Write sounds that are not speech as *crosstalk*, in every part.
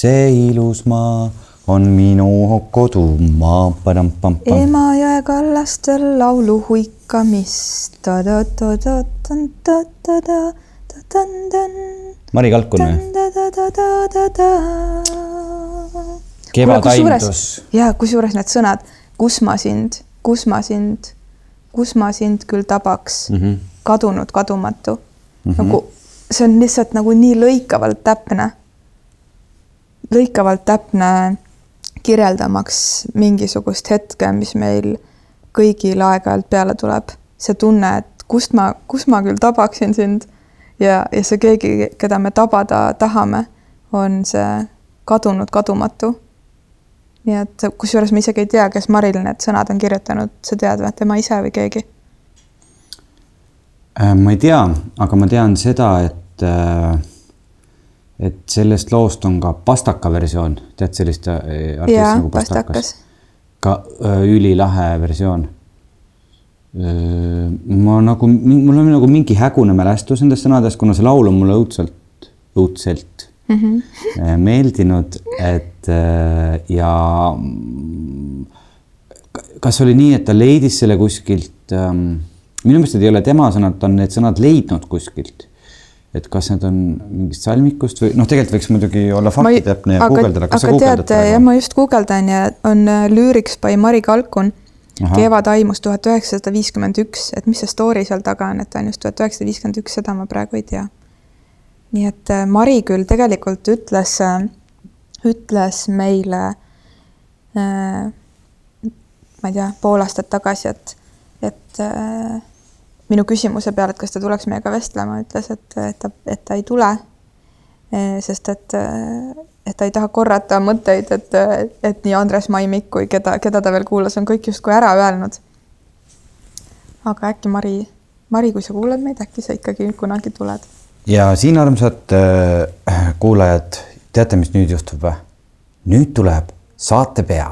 see ilus maa on minu kodumaa. Emajõe kallastel laulu huikamist. Mari Kalkun või? kevadaimdus. ja kusjuures need sõnad, kus ma sind, kus ma sind, kus ma sind küll tabaks mm, -hmm. kadunud, kadumatu mm. -hmm. nagu see on lihtsalt nagu nii lõikavalt täpne, lõikavalt täpne kirjeldamaks mingisugust hetke, mis meil kõigil aeg-ajalt peale tuleb. see tunne, et kust ma, kus ma küll tabaksin sind ja, ja see keegi, keda me tabada tahame, on see kadunud kadumatu. nii et kusjuures ma isegi ei tea, kes Maril need sõnad on kirjutanud, sa tead või, tema ise või keegi? Äh, ma ei tea, aga ma tean seda, et äh et sellest loost on ka pastaka versioon, tead sellist äh, artisti nagu pastakas? ka äh, ülilahe versioon. Äh, ma nagu, mul on nagu mingi hägune mälestus nendest sõnadest, kuna see laul on mulle õudselt, õudselt mm -hmm. meeldinud, et ja kas oli nii, et ta leidis selle kuskilt ähm,, minu meelest need ei ole tema sõnad, ta on need sõnad leidnud kuskilt et kas need on mingist salmikust või noh, tegelikult võiks muidugi olla faktitäpne ja guugeldada. aga, aga tead, jah, ma just guugeldan ja on äh, Lyrics by Mari Kalkun. kevadaimus tuhat üheksasada viiskümmend üks, et mis see story seal taga on, et ta on just tuhat üheksasada viiskümmend üks, seda ma praegu ei tea. nii et äh, Mari küll tegelikult ütles, äh, ütles meile äh, ma ei tea, pool aastat tagasi, et, et äh, minu küsimuse peale, et kas ta tuleks meiega vestlema, ütles, et, et ta, et ta ei tule. sest et, et ta ei taha korrata mõtteid, et, et nii Andres Maimik kui keda, keda ta veel kuulas, on kõik justkui ära öelnud. aga äkki Mari, Mari, kui sa kuulad meid, äkki sa ikkagi kunagi tuled? ja siin, armsad äh, kuulajad, teate, mis nüüd juhtub või? nüüd tuleb saatepea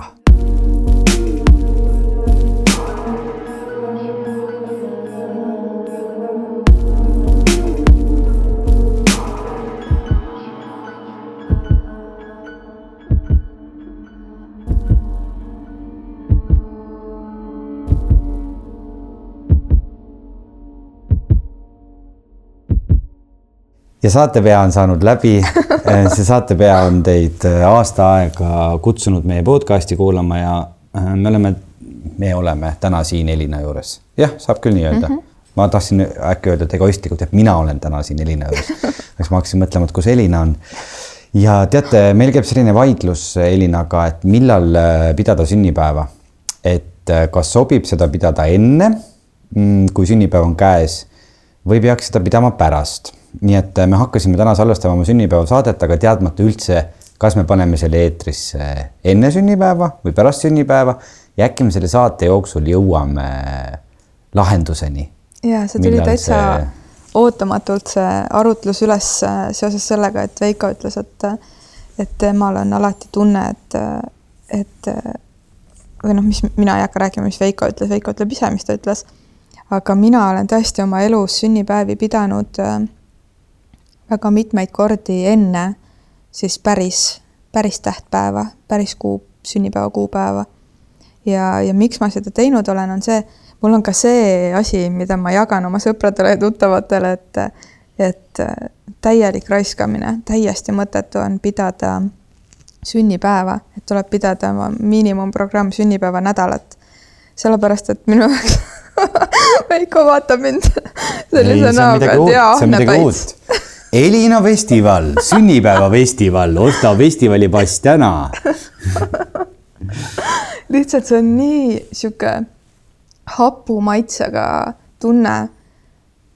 ja saatepea on saanud läbi. *laughs* see saatepea on teid äh, aasta aega kutsunud meie podcast'i kuulama ja äh, me oleme, me oleme täna siin Elina juures. jah, saab küll nii öelda mm. -hmm. ma tahtsin äkki öelda, et egoistlikult, et mina olen täna siin Elina juures. *laughs* eks ma hakkasin mõtlema, et kus Elina on. ja teate, meil käib selline vaidlus Elinaga, et millal pidada sünnipäeva. et kas sobib seda pidada enne, mm, kui sünnipäev on käes või peaks seda pidama pärast nii et äh, me hakkasime täna salvestama oma sünnipäevasaadet, aga teadmata üldse, kas me paneme selle eetrisse enne sünnipäeva või pärast sünnipäeva ja äkki me selle saate jooksul jõuame lahenduseni. ja see tuli täitsa see... ootamatult see arutlus üles äh, seoses sellega, et Veiko ütles, et, et temal on alati tunne, et, et või noh, mis mina ei hakka rääkima, mis Veiko ütles, Veiko ütleb ise, mis ta ütles. aga mina olen tõesti oma elus sünnipäevi pidanud äh, väga mitmeid kordi enne siis päris, päris tähtpäeva, päris kuu, sünnipäeva kuupäeva. ja, ja miks ma seda teinud olen, on see, mul on ka see asi, mida ma jagan oma sõpradele ja tuttavatele, et, et täielik raiskamine, täiesti mõttetu on pidada sünnipäeva, et tuleb pidada oma miinimumprogramm sünnipäeva nädalat. sellepärast, et minu *laughs* jaoks Veiko vaatab mind sellise näoga, et jaa, ahne päits Elina festival, sünnipäevafestival, osta festivalipass täna lihtsalt see on nii sihuke hapu maitsega tunne,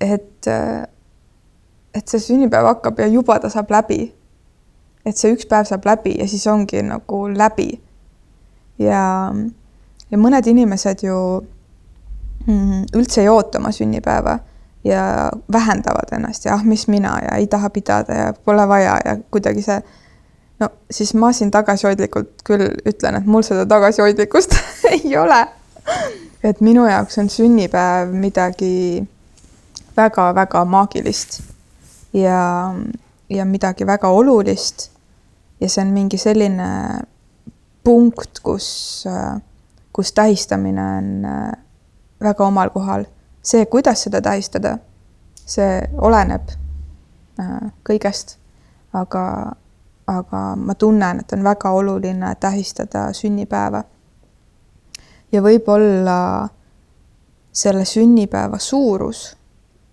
et, et see sünnipäev hakkab ja juba ta saab läbi. et see üks päev saab läbi ja siis ongi nagu läbi. ja, ja mõned inimesed ju mm, üldse ei oota oma sünnipäeva ja vähendavad ennast ja ah, mis mina ja ei taha pidada ja pole vaja ja kuidagi see no siis ma siin tagasihoidlikult küll ütlen, et mul seda tagasihoidlikkust *laughs* ei ole. et minu jaoks on sünnipäev midagi väga-väga maagilist ja, ja midagi väga olulist. ja see on mingi selline punkt, kus, kus tähistamine on äh, väga omal kohal. See, kuidas seda tähistada, see oleneb äh, kõigest, aga, aga ma tunnen, et on väga oluline tähistada sünnipäeva. ja võib-olla selle sünnipäeva suurus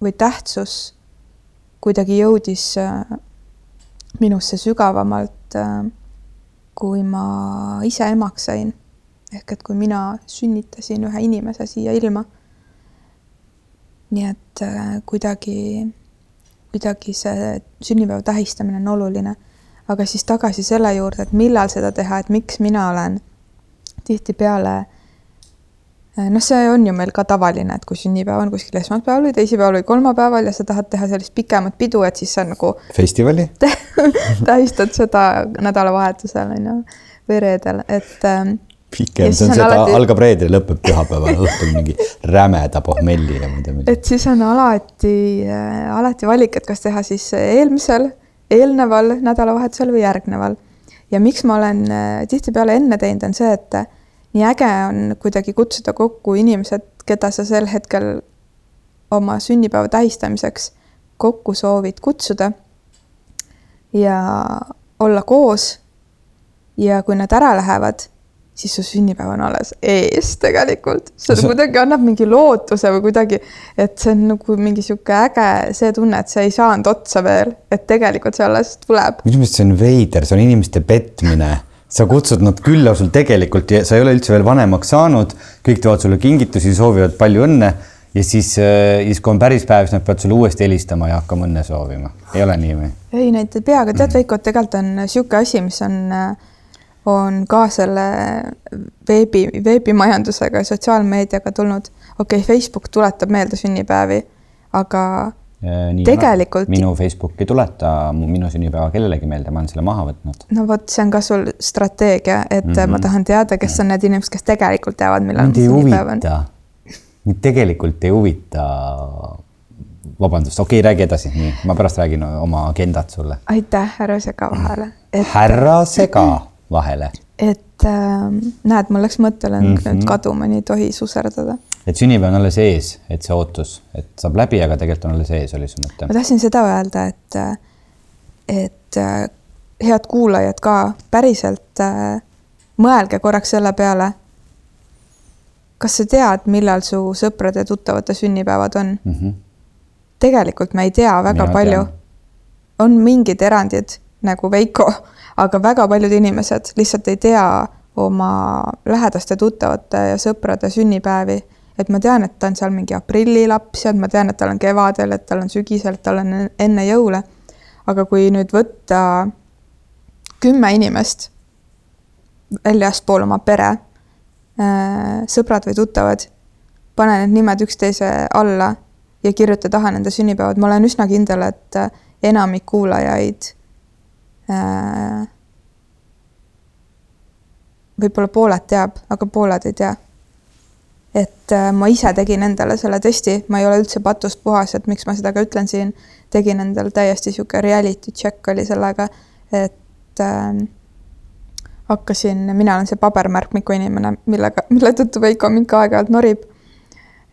või tähtsus kuidagi jõudis äh, minusse sügavamalt, äh, kui ma ise emaks sain. ehk et kui mina sünnitasin ühe inimese siia ilma. Nii et äh, kuidagi, kuidagi see sünnipäeva tähistamine on oluline. aga siis tagasi selle juurde, et millal seda teha, et miks mina olen tihtipeale noh, see on ju meil ka tavaline, et kui sünnipäev on kuskil esmaspäeval või teisipäeval või kolmapäeval ja sa tahad teha sellist pikemat pidu, et siis sa nagu. festivali *laughs* tähistad seda nädalavahetusel on ju või reedel, et ähm, pikem, see on see, ta alati... algab reedel, lõpeb pühapäeval õhtul mingi rämeda pohmelli ja ma ei tea mida. et siis on alati äh,, alati valik, et kas teha siis eelmisel, eelneval nädalavahetusel või järgneval. ja miks ma olen äh, tihtipeale enne teinud, on see, et nii äge on kuidagi kutsuda kokku inimesed, keda sa sel hetkel oma sünnipäeva tähistamiseks kokku soovid kutsuda ja olla koos. ja kui nad ära lähevad, siis su sünnipäev on alles ees tegelikult. see sa... kuidagi annab mingi lootuse või kuidagi, et see on nagu mingi sihuke äge see tunne, et see ei saanud otsa veel, et tegelikult see alles tuleb. minu meelest see on veider, see on inimeste petmine sa kutsud nad külla sul tegelikult ja sa ei ole üldse veel vanemaks saanud, kõik teevad sulle kingitusi, soovivad palju õnne ja siis, äh, siis kui on päris päev, siis nad peavad sulle uuesti helistama ja hakkama õnne soovima. ei ole nii või? ei, neid ei pea, aga tead, Veiko, tegelikult on niisugune asi, mis on, on ka selle veebi, veebimajandusega ja sotsiaalmeediaga tulnud. okei okay,, Facebook tuletab meelde sünnipäevi, aga Nii tegelikult. minu Facebook ei tuleta minu sünnipäeva kellelegi meelde, ma olen selle maha võtnud. no vot, see on ka sul strateegia, et mm -hmm. ma tahan teada, kes on need inimesed, kes tegelikult teavad, millal mu sünnipäev on. mind tegelikult ei huvita. vabandust, okei okay,, räägi edasi, nii, ma pärast räägin oma agendat sulle. aitäh, härra sega vahele et.... härra sega vahele. et äh, näed, mul läks mõttelõng mm -hmm. nüüd kaduma, nii ei tohi suserdada et sünnipäev on alles ees, et see ootus, et saab läbi, aga tegelikult on alles ees, oli su mõte? ma tahtsin seda öelda, et, et head kuulajad ka päriselt äh, mõelge korraks selle peale. kas sa tead, millal su sõprade-tuttavate sünnipäevad on mm? -hmm. tegelikult me ei tea väga Mina palju. on mingid erandid nagu Veiko, aga väga paljud inimesed lihtsalt ei tea oma lähedaste tuttavate ja sõprade sünnipäevi et ma tean, et ta on seal mingi aprillilaps ja ma tean, et tal on kevadel, et tal on sügisel, et tal on enne jõule. aga kui nüüd võtta kümme inimest väljaspool oma pere, äh, sõbrad või tuttavad, pane need nimed üksteise alla ja kirjuta taha nende sünnipäevad, ma olen üsna kindel, et enamik kuulajaid võib-olla pooled teab, aga pooled ei tea et äh, ma ise tegin endale selle testi, ma ei ole üldse patust puhas, et miks ma seda ka ütlen siin. tegin endale täiesti sihuke reality check oli sellega, et äh, hakkasin, mina olen see pabermärkmiku inimene, millega, mille tõttu Veiko mind ka aeg-ajalt norib.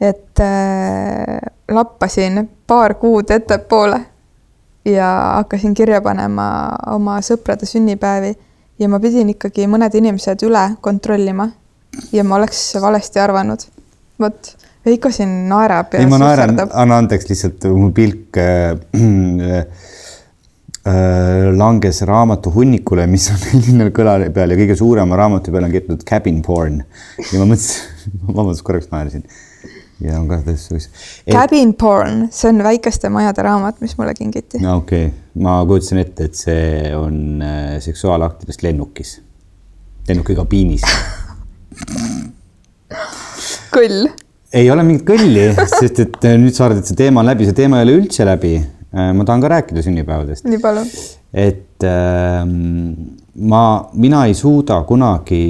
et äh, lappasin paar kuud ettepoole ja hakkasin kirja panema oma sõprade sünnipäevi ja ma pidin ikkagi mõned inimesed üle kontrollima ja ma oleks valesti arvanud. vot, Veiko siin naerab. ei, ma naeran, anna andeks, lihtsalt mu pilk äh, äh, langes raamatu hunnikule, mis on linnal kõla peal ja kõige suurema raamatu peal on kirjutatud cabin porn ja ma mõtlesin, *laughs* vabandust, korraks naersin ja on ka tõesti et.... Cabin porn, see on väikeste majade raamat, mis mulle kingiti. no okei okay., ma kujutasin ette, et see on äh, seksuaalaktidest lennukis, lennuki kabiinis *laughs* kõll. ei ole mingit kõlli, sest et äh, nüüd sa arvad, et see teema on läbi, see teema ei ole üldse läbi. Äh, ma tahan ka rääkida sünnipäevadest. nii palun. et äh, ma, mina ei suuda kunagi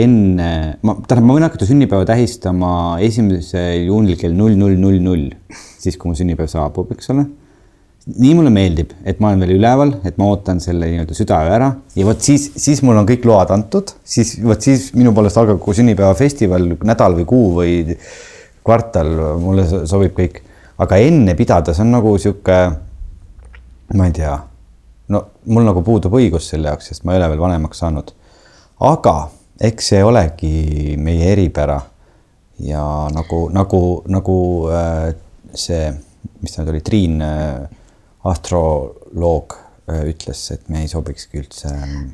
enne, ma, tähendab, ma võin hakata sünnipäeva tähistama esimesel juunil kell null null null null, siis kui mu sünnipäev saabub, eks ole. nii mulle meeldib, et ma olen veel üleval, et ma ootan selle nii-öelda südaöö ära ja vot siis, siis mul on kõik load antud, siis vot siis minu poolest algab kogu sünnipäevafestival nädal või kuu või kvartal, mulle sobib kõik. aga enne pidada, see on nagu sihuke, ma ei tea, no mul nagu puudub õigus selle jaoks, sest ma ei ole veel vanemaks saanud. aga eks see olegi meie eripära. Ja nagu, nagu, nagu äh, see, mis ta nüüd oli, Triin äh, astroloog äh, ütles, et me ei sobikski üldse ähm,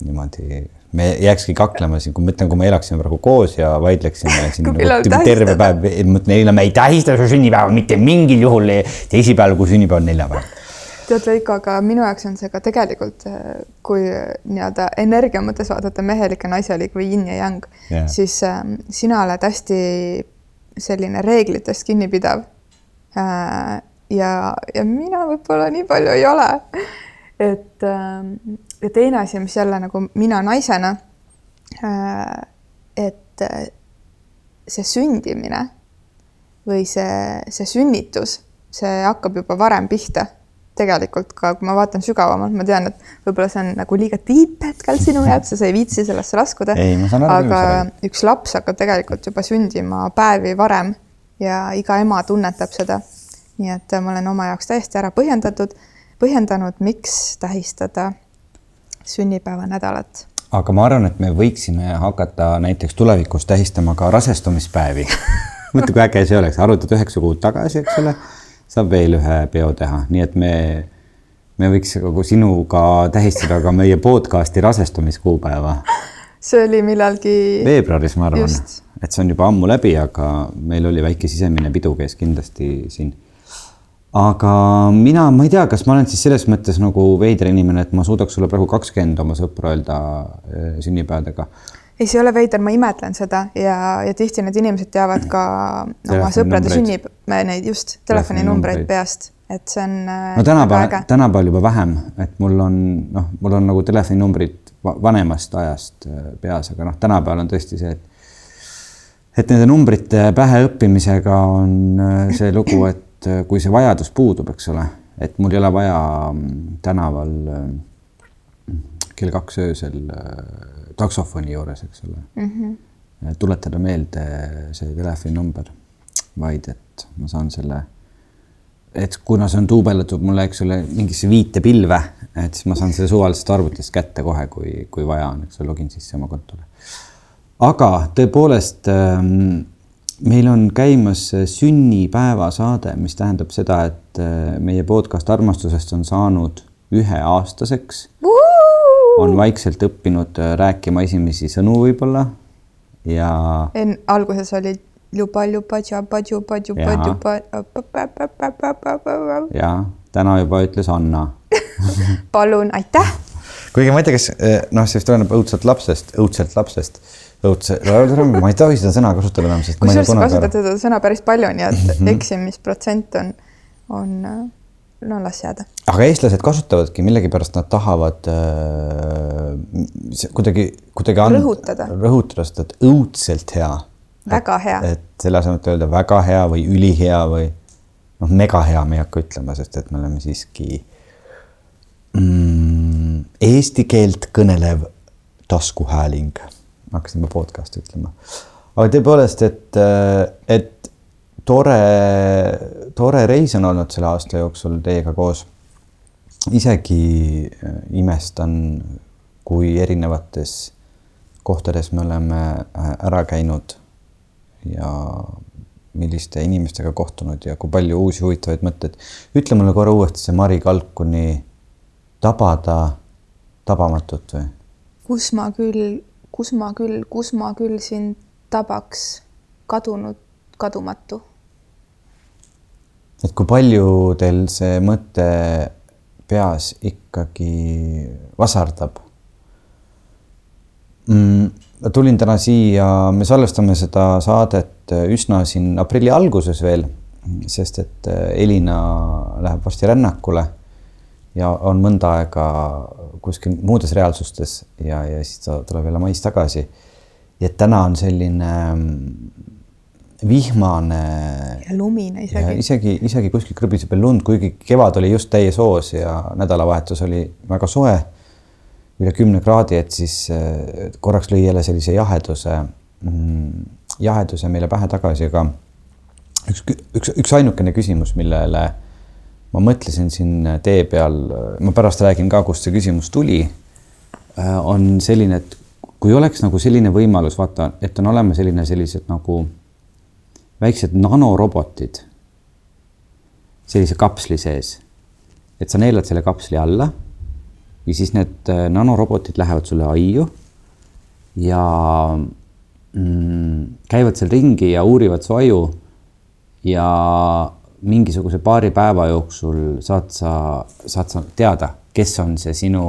niimoodi, me jääkski kaklema siin, kui ma ütlen, kui me elaksime praegu koos ja vaidleksime siin *laughs* nagu terve päev, ma ütlen eile me ei tähista su sünnipäeva mitte mingil juhul teisipäeval, kui sünnipäev on neljapäev tead, Veiko, aga minu jaoks on see ka tegelikult, äh, kui nii-öelda energia mõttes vaadata mehelik ja naiselik või yin ja yang yeah., siis äh, sina oled hästi selline reeglitest kinnipidav äh, ja, ja mina võib-olla nii palju ei ole. et ähm, ja teine asi, mis jälle nagu mina naisena, äh, et äh, see sündimine või see, see sünnitus, see hakkab juba varem pihta tegelikult ka, kui ma vaatan sügavamalt, ma tean, et võib-olla see on nagu liiga tiip hetkel sinu jaoks ja sa ei viitsi sellesse laskuda. aga üks laps hakkab tegelikult juba sündima päevi varem ja iga ema tunnetab seda. Nii et ma olen oma jaoks täiesti ära põhjendatud, põhjendanud, miks tähistada sünnipäevanädalat. aga ma arvan, et me võiksime hakata näiteks tulevikus tähistama ka rasestumispäevi. *laughs* Mõtle, kui äge see oleks, arvutad üheksa kuud tagasi, eks ole, saab veel ühe peo teha, nii et me, me võiks kogu sinuga tähistada ka meie podcast'i rasestumiskuupäeva. see oli millalgi. veebruaris, ma arvan, et see on juba ammu läbi, aga meil oli väike sisemine pidu käis kindlasti siin aga mina, ma ei tea, kas ma olen siis selles mõttes nagu veider inimene, et ma suudaks sulle praegu kakskümmend oma sõpra öelda äh, sünnipäevadega. Ei, see ei ole veider, ma imetlen seda ja, ja tihti need inimesed teavad ka oma sõprade sünnib, neid just telefoninumbreid peast, et see on. Äh, no tänapäeval, tänapäeval juba vähem, et mul on noh, mul on nagu telefoninumbrid vanemast ajast äh, peas, aga noh, tänapäeval on tõesti see, et et nende numbrite päheõppimisega on see lugu, et äh, kui see vajadus puudub, eks ole, et mul ei ole vaja mm, tänaval äh, kell kaks öösel äh, taksofoni juures, eks ole mm, -hmm. tuletada meelde see telefoninumber, vaid et ma saan selle, et kuna see on duubeldatud mulle, eks ole, mingisse viitepilve, et siis ma saan selle suvalisest arvutist kätte kohe, kui, kui vaja on, eks ole, login sisse oma kontole. aga tõepoolest ähm, meil on käimas sünnipäevasaade, mis tähendab seda, et äh, meie podcast armastusest on saanud üheaastaseks. On vaikselt õppinud äh, rääkima esimesi sõnu võib-olla ja. alguses oli juba, juba, juba, juba, juba, juba. ja täna juba ütles Anna palun, aitäh. kuigi ma ei tea, kas noh, see vist oleneb õudselt lapsest, õudselt lapsest õudse, ma ei tohi seda sõna kasutada enam, sest. kusjuures sa kasutad seda sõna päris palju, nii et eksimisprotsent on, on, no las jääda. aga eestlased kasutavadki, millegipärast nad tahavad äh, kuidagi, kuidagi rõhutada, rõhutada seda, et õudselt hea. väga hea. et selle asemel, et öelda väga hea või ülihea või noh, mega hea me ei hakka ütlema, sest et me oleme siiski mm, eesti keelt kõnelev taskuhääling ma hakkasin juba podcast'i ütlema. aga tõepoolest, et, et tore, tore reis on olnud selle aasta jooksul teiega koos. isegi äh, imestan, kui erinevates kohtades me oleme äh, ära käinud ja milliste inimestega kohtunud ja kui palju uusi huvitavaid mõtteid. ütle mulle korra uuesti see Mari Kalkuni tabada tabamatut või? kus ma küll kus ma küll, kus ma küll sind tabaks kadunud kadumatu. Et kui palju teil see mõte peas ikkagi vasardab mm,? ma tulin täna siia, me salvestame seda saadet üsna siin aprilli alguses veel, sest et Elina läheb varsti rännakule ja on mõnda aega kuskil muudes reaalsustes ja, ja siis ta tuleb jälle mais tagasi. ja täna on selline mm, vihmane. ja lumine isegi. isegi, isegi kuskil krõbiseb veel lund, kuigi kevad oli just täies hoos ja nädalavahetus oli väga soe, üle kümne kraadi, et siis korraks lõi jälle sellise jaheduse, mm, jaheduse meile pähe tagasi, aga üks, üks, üks ainukene küsimus, millele ma mõtlesin siin tee peal, ma pärast räägin ka, kust see küsimus tuli, äh, on selline, et kui oleks nagu selline võimalus, vaata, et on olemas selline, sellised nagu väiksed nanorobotid sellise kapsli sees. et sa neelad selle kapsli alla ja siis need äh, nanorobotid lähevad sulle aiu ja mm, käivad seal ringi ja uurivad su aju. ja mingisuguse paari päeva jooksul saad sa, saad sa teada, kes on see sinu,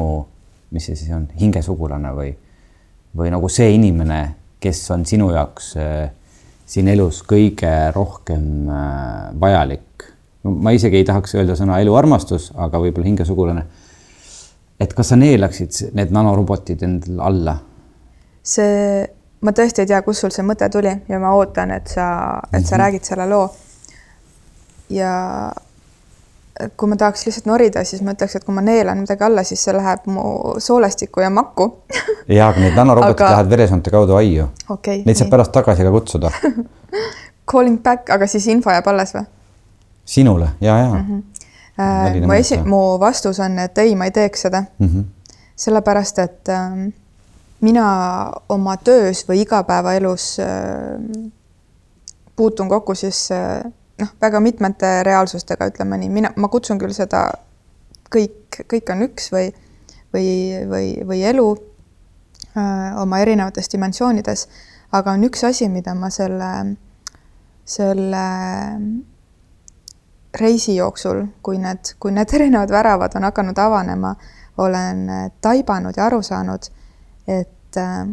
mis see siis on, hingesugulane või, või nagu see inimene, kes on sinu jaoks äh, siin elus kõige rohkem äh, vajalik. ma isegi ei tahaks öelda sõna eluarmastus, aga võib-olla hingesugulane. et kas sa neelaksid need nanorobotid endale alla? see, ma tõesti ei tea, kust sul see mõte tuli ja ma ootan, et sa, et sa mm -hmm. räägid selle loo. ja kui ma tahaks lihtsalt norida, siis ma ütleks, et kui ma neelan midagi alla, siis see läheb mu soolestikku ja makku ja, aga need nanorobotid aga... lähevad veresoonte kaudu aiu okay,. Neid saab pärast tagasi ka kutsuda *laughs* Calling back, aga siis info jääb alles või? sinule ja, ja mm. -hmm. Äh, mu esi, mu vastus on, et ei, ma ei teeks seda mm. -hmm. sellepärast, et äh, mina oma töös või igapäevaelus äh, puutun kokku siis äh, noh, väga mitmete reaalsustega, ütleme nii, mina, ma kutsun küll seda kõik, kõik on üks või, või, või, või elu öö, oma erinevates dimensioonides, aga on üks asi, mida ma selle, selle reisi jooksul, kui need, kui need *laughs* erinevad väravad on hakanud avanema, olen taibanud ja aru saanud, et äh,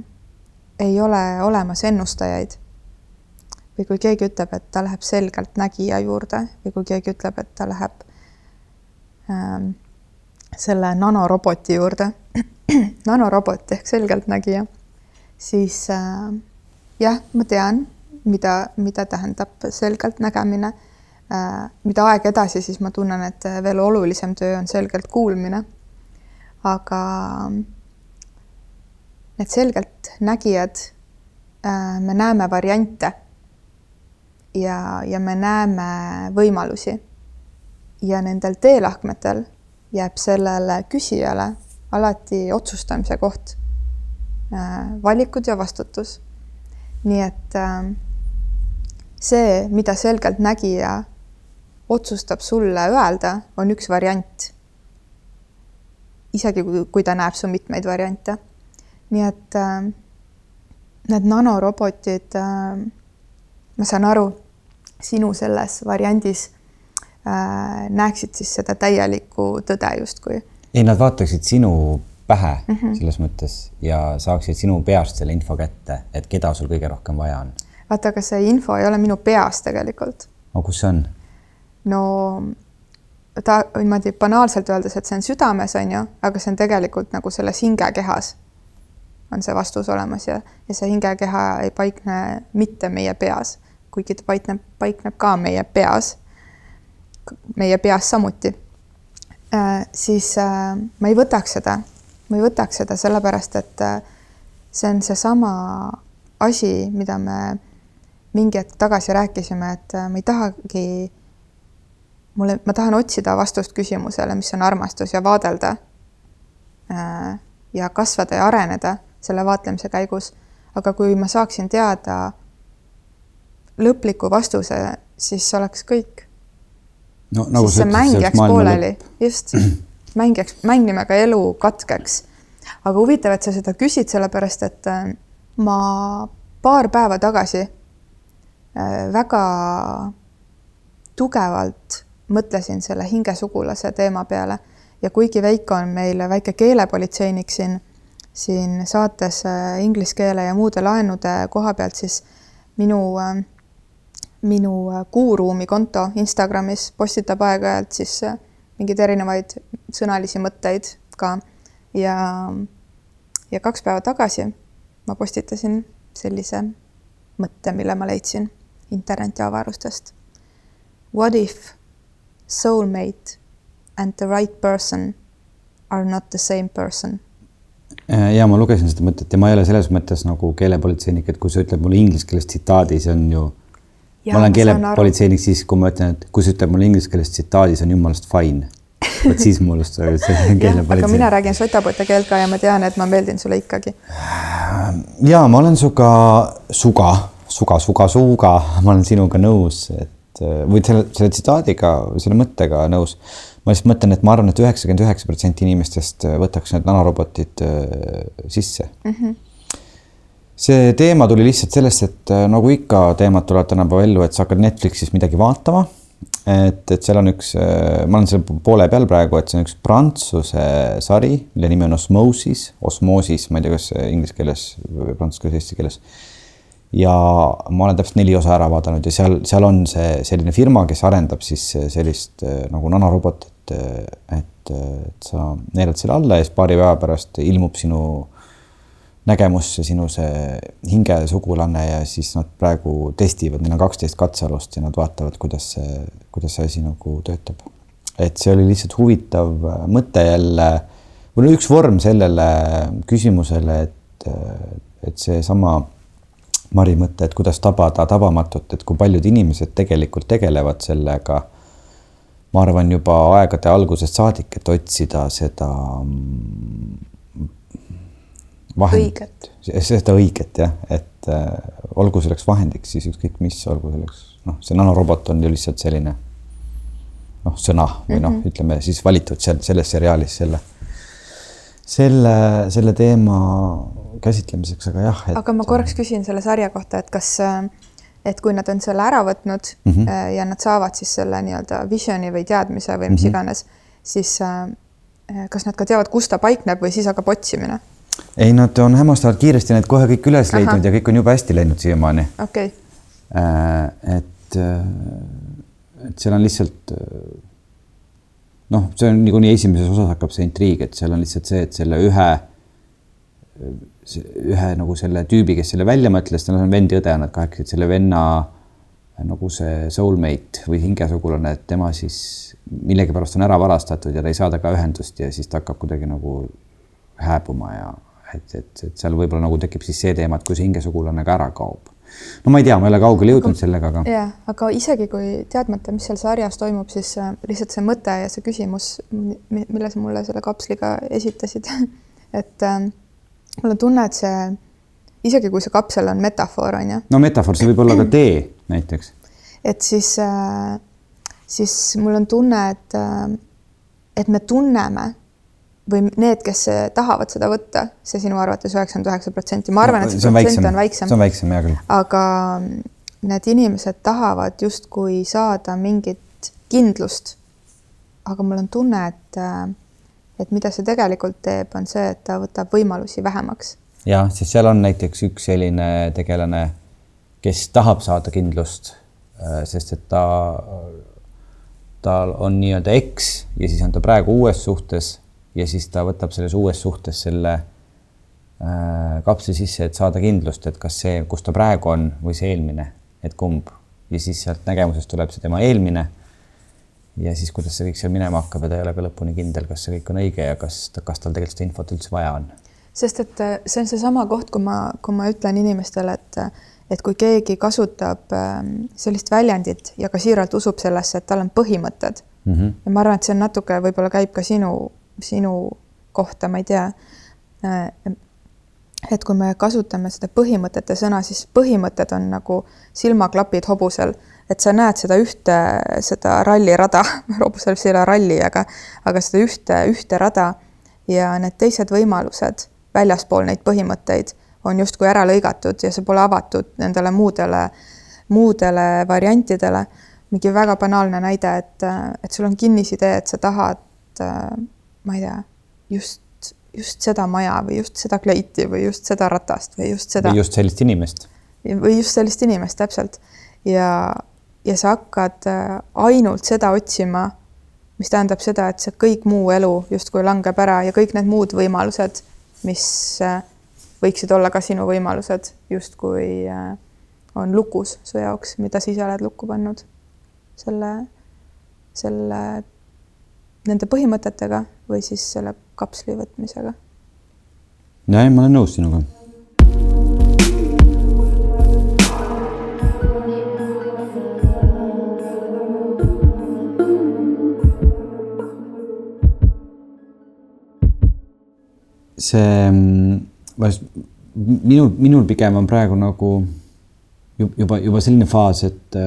ei ole olemas ennustajaid või kui keegi ütleb, et ta läheb selgelt nägija juurde või kui keegi ütleb, et ta läheb ähm, selle nanoroboti juurde *clears throat* nanorobot ehk selgeltnägija, siis äh, jah, ma tean, mida, mida tähendab selgeltnägemine äh,. mida aeg edasi, siis ma tunnen, et veel olulisem töö on selgelt kuulmine. aga need selgeltnägijad äh,, me näeme variante ja, ja me näeme võimalusi. ja nendel teelahkmetel jääb sellele küsijale alati otsustamise koht, äh, valikud ja vastutus. nii et äh, see, mida selgeltnägija otsustab sulle öelda, on üks variant. isegi kui, kui ta näeb su mitmeid variante. nii et äh, need nanorobotid ma saan aru, sinu selles variandis äh, näeksid siis seda täielikku tõde justkui. ei, nad vaataksid sinu pähe mm -hmm. selles mõttes ja saaksid sinu peast selle info kätte, et keda sul kõige rohkem vaja on. vaata, aga see info ei ole minu peas tegelikult. no kus see on? no ta niimoodi banaalselt öeldes, et see on südames, on ju, aga see on tegelikult nagu selles hingekehas on see vastus olemas ja, ja see hingekeha ei paikne mitte meie peas kuigi ta paikneb, paikneb ka meie peas, meie peas samuti äh,, siis äh, ma ei võtaks seda, ma ei võtaks seda sellepärast, et äh, see on seesama asi, mida me mingi hetk tagasi rääkisime, et äh, ma ei tahagi, mulle, ma tahan otsida vastust küsimusele, mis on armastus ja vaadelda äh, ja kasvada ja areneda selle vaatlemise käigus. aga kui ma saaksin teada lõpliku vastuse, siis oleks kõik. no nagu siis see mäng jääks pooleli, just, mäng jääks, mäng nimega elu katkeks. aga huvitav, et sa seda küsid, sellepärast et äh, ma paar päeva tagasi äh, väga tugevalt mõtlesin selle hingesugulase teema peale ja kuigi Veiko on meil väike keelepolitseinik siin, siin saates äh, inglise keele ja muude laenude koha pealt, siis minu äh, minu äh, Kuuruumi konto Instagramis postitab aeg-ajalt siis äh, mingeid erinevaid sõnalisi mõtteid ka ja, ja kaks päeva tagasi ma postitasin sellise mõtte, mille ma leidsin internetiavarustest. What if soulmate and the right person are not the same person? Äh, ja ma lugesin seda mõtet ja ma ei ole selles mõttes nagu keelepolitseinik, et kui sa ütled mulle inglise keeles tsitaadi, see on ju. Ma olen keelepolitseinik siis, kui ma ütlen, et kui sa ütled mulle inglise keeles tsitaadi, see on jumalast fine. vot siis mullust see *laughs* on keelepolitseinik. aga mina räägin sotapõte keelt ka ja ma tean, et ma meeldin sulle ikkagi. ja ma olen sinuga, suga, suga, suga, suga, ma olen sinuga nõus, et või selle, selle tsitaadiga, selle mõttega nõus ma lihtsalt mõtlen, et ma arvan et, et üheksakümmend üheksa protsenti inimestest äh, võtaks need nanorobotid äh, sisse mm. -hmm. See teema tuli lihtsalt sellest, et äh, nagu ikka, teemad tulevad tänapäeva ellu, et sa hakkad Netflixis midagi vaatama. et, et seal on üks, ma olen selle poole peal praegu, et see on üks prantsuse sari, mille nimi on Osmosis, Osmosis, ma ei tea, kas inglise keeles, prantsuse keeles, eesti keeles ja ma olen täpselt neli osa ära vaadanud ja seal, seal on see selline firma, kes arendab siis sellist nagu nanorobotit, et, et, sa neelad selle alla ja siis paari päeva pärast ilmub sinu nägemusse sinu see hingesugulane ja siis nad praegu testivad, neil on kaksteist katsealust ja nad vaatavad, kuidas see, kuidas see asi nagu töötab. et see oli lihtsalt huvitav mõte jälle, või no üks vorm sellele küsimusele, et, et seesama Mari mõte, et kuidas tabada tabamatut, et kui paljud inimesed tegelikult tegelevad sellega ma arvan juba aegade algusest saadik, et otsida seda mm, vahendit, seda õiget jah, et äh, olgu selleks vahendiks siis ükskõik mis, olgu selleks noh, see nanorobot on ju lihtsalt selline noh, sõna või noh mm -hmm., ütleme siis valitud seal selles seriaalis selle, selle, selle teema käsitlemiseks, aga jah et.... aga ma korraks küsin selle sarja kohta, et kas äh, et kui nad on selle ära võtnud mm -hmm. ja nad saavad siis selle nii-öelda vision'i või teadmise või mis mm -hmm. iganes, siis äh, kas nad ka teavad, kus ta paikneb või siis hakkab otsimine? Ei, nad on hämmastavad kiiresti need kohe kõik üles Aha. leidnud ja kõik on jube hästi läinud siiamaani. okei okay.. et, et seal on lihtsalt noh, see on niikuinii esimeses osas hakkab see intriig, et seal on lihtsalt see, et selle ühe ühe nagu selle tüübi, kes selle välja mõtles, tal on vend ja õde on nad kahekesi, et selle venna nagu see soulmate või hingesugulane, et tema siis millegipärast on ära varastatud ja ta ei saa temaga ühendust ja siis ta hakkab kuidagi nagu hääbuma ja et, et, et seal võib-olla nagu tekib siis see teema, et kui see hingesugulane ka ära kaob. no ma ei tea, ma ei ole kaugele jõudnud sellega, aga. jah, aga isegi kui teadmata, mis seal sarjas toimub, siis äh, lihtsalt see mõte ja see küsimus, mille sa mulle selle kapsliga esitasid *laughs* et äh, mul on tunne, et see, isegi kui see kapsel on metafoor, on ju. no metafoor, see võib olla ka *clears throat* tee näiteks. et siis, äh, siis mul on tunne, et, äh, et me tunneme või need, kes tahavad seda võtta, see sinu arvates üheksakümmend üheksa protsenti, ma arvan et see, see protsent on väiksem. see on väiksem, hea küll. aga need inimesed tahavad justkui saada mingit kindlust. aga mul on tunne, et äh, et mida see tegelikult teeb, on see, et ta võtab võimalusi vähemaks. jah, sest seal on näiteks üks selline tegelane, kes tahab saada kindlust, äh, sest et ta, tal on nii-öelda eks ja siis on ta praegu uues suhtes ja siis ta võtab selles uues suhtes selle äh, kapsli sisse, et saada kindlust, et kas see, kus ta praegu on või see eelmine, et kumb ja siis sealt nägemusest tuleb see tema eelmine ja siis, kuidas see kõik seal minema hakkab ja ta ei ole ka lõpuni kindel, kas see kõik on õige ja kas, kas tal tegelikult seda infot üldse vaja on. sest et äh, see on seesama koht, kui ma, kui ma ütlen inimestele, et et kui keegi kasutab ähm, sellist väljendit ja ka siiralt usub sellesse, et tal on põhimõtted mm -hmm. ja ma arvan, et see on natuke, võib-olla käib ka sinu, sinu kohta, ma ei tea. Äh, et kui me kasutame seda põhimõtete sõna, siis põhimõtted on nagu silmaklapid hobusel et sa näed seda ühte, seda rallirada, *laughs* Robusel ei ole ralli, aga, aga seda ühte, ühte rada ja need teised võimalused väljaspool neid põhimõtteid on justkui ära lõigatud ja see pole avatud nendele muudele, muudele variantidele. mingi väga banaalne näide, et, et sul on kinnisidee, et sa tahad, ma ei tea, just, just seda maja või just seda kleiti või just seda ratast või just seda. või just sellist inimest. või just sellist inimest, täpselt. ja, ja sa hakkad äh, ainult seda otsima, mis tähendab seda, et see kõik muu elu justkui langeb ära ja kõik need muud võimalused, mis äh, võiksid olla ka sinu võimalused, justkui äh, on lukus su jaoks, mida sa ise oled lukku pannud selle, selle, nende põhimõtetega või siis selle kapsli võtmisega. ja ei, ma olen nõus sinuga see, minul, minul pigem on praegu nagu juba, juba selline faas, et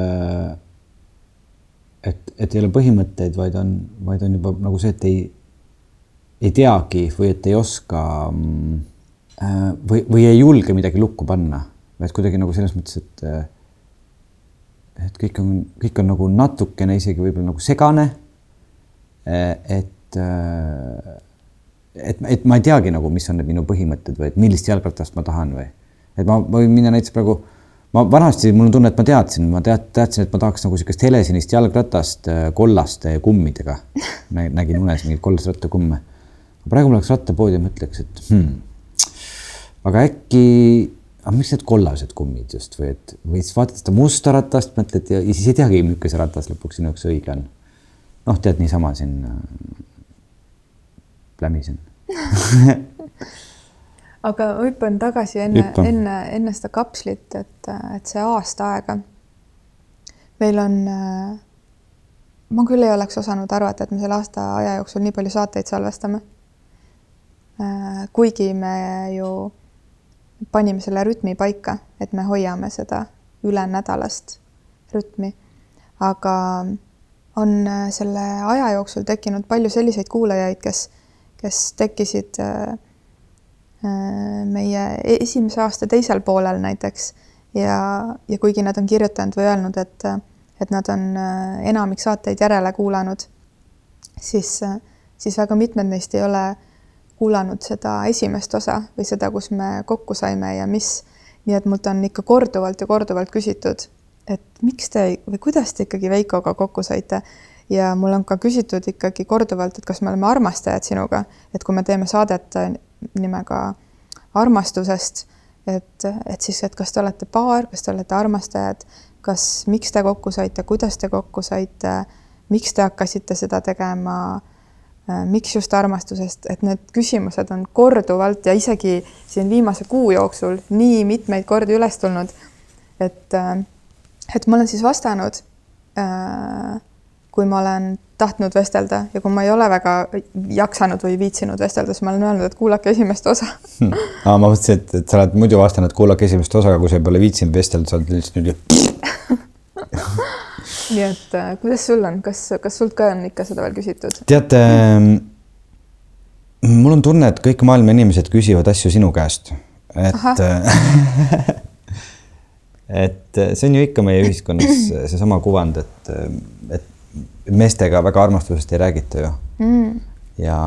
et, et ei ole põhimõtteid, vaid on, vaid on juba nagu see, et ei, ei teagi või et ei oska või, või ei julge midagi lukku panna, et kuidagi nagu selles mõttes, et et kõik on, kõik on nagu natukene isegi võib-olla nagu segane. et et, et ma ei teagi nagu, mis on need minu põhimõtted või et millist jalgratast ma tahan või et ma võin minna näiteks praegu, ma vanasti mul on tunne, et ma teadsin, ma tead, teadsin, et ma tahaks nagu niisugust helesinist jalgratast kollaste kummidega. nägin unes mingeid kollaseid rattakumme. Praegu ma läheks rattapoodi ja mõtleks, et hmm, aga äkki, aga miks need kollased kummid just või et, või siis vaatad seda musta ratast, mõtled ja, ja siis ei teagi, milline see ratas lõpuks sinu jaoks õige on. noh, tead niisama siin äh, plämisen *laughs* aga ma hüppan tagasi enne, enne, enne seda kapslit, et, et see aasta aega. meil on, ma küll ei oleks osanud arvata, et me selle aasta aja jooksul nii palju saateid salvestame. Kuigi me ju panime selle rütmi paika, et me hoiame seda üle nädalast rütmi, aga on selle aja jooksul tekkinud palju selliseid kuulajaid, kes kes tekkisid äh, äh, meie esimese aasta teisel poolel näiteks. Ja, ja kuigi nad on kirjutanud või öelnud, et, et nad on äh, enamik saateid järele kuulanud, siis, siis väga mitmed neist ei ole kuulanud seda esimest osa või seda, kus me kokku saime ja mis, nii et mult on ikka korduvalt ja korduvalt küsitud, et miks te või kuidas te ikkagi Veikoga kokku saite? Ja mul on ka küsitud ikkagi korduvalt, et kas me oleme armastajad sinuga, et kui me teeme saadet äh, nimega armastusest, et, et siis, et kas te olete paar, kas te olete armastajad, kas, miks te kokku saite, kuidas te kokku saite, miks te hakkasite seda tegema, miks just armastusest, et need küsimused on korduvalt ja isegi siin viimase kuu jooksul nii mitmeid kordi üles tulnud, et, äh, et ma olen siis vastanud äh, kui ma olen tahtnud vestelda ja kui ma ei ole väga jaksanud või viitsinud vestelda, siis ma olen öelnud, et kuulake esimest osa. Hmm.. aa, ma mõtlesin, et, et sa oled muidu vastanud, kuulake esimest osa, aga kui sa pole viitsinud vestelda, sa oled lihtsalt nüüd *laughs* *laughs* nii et äh, kuidas sul on, kas, kas sult ka on ikka seda veel küsitud? teate, mul on tunne, et kõik maailma inimesed küsivad asju sinu käest, et *laughs* et see on ju ikka meie ühiskonnas *clears throat* seesama kuvand, et, et meestega väga armastusest ei räägita ju. Mm. ja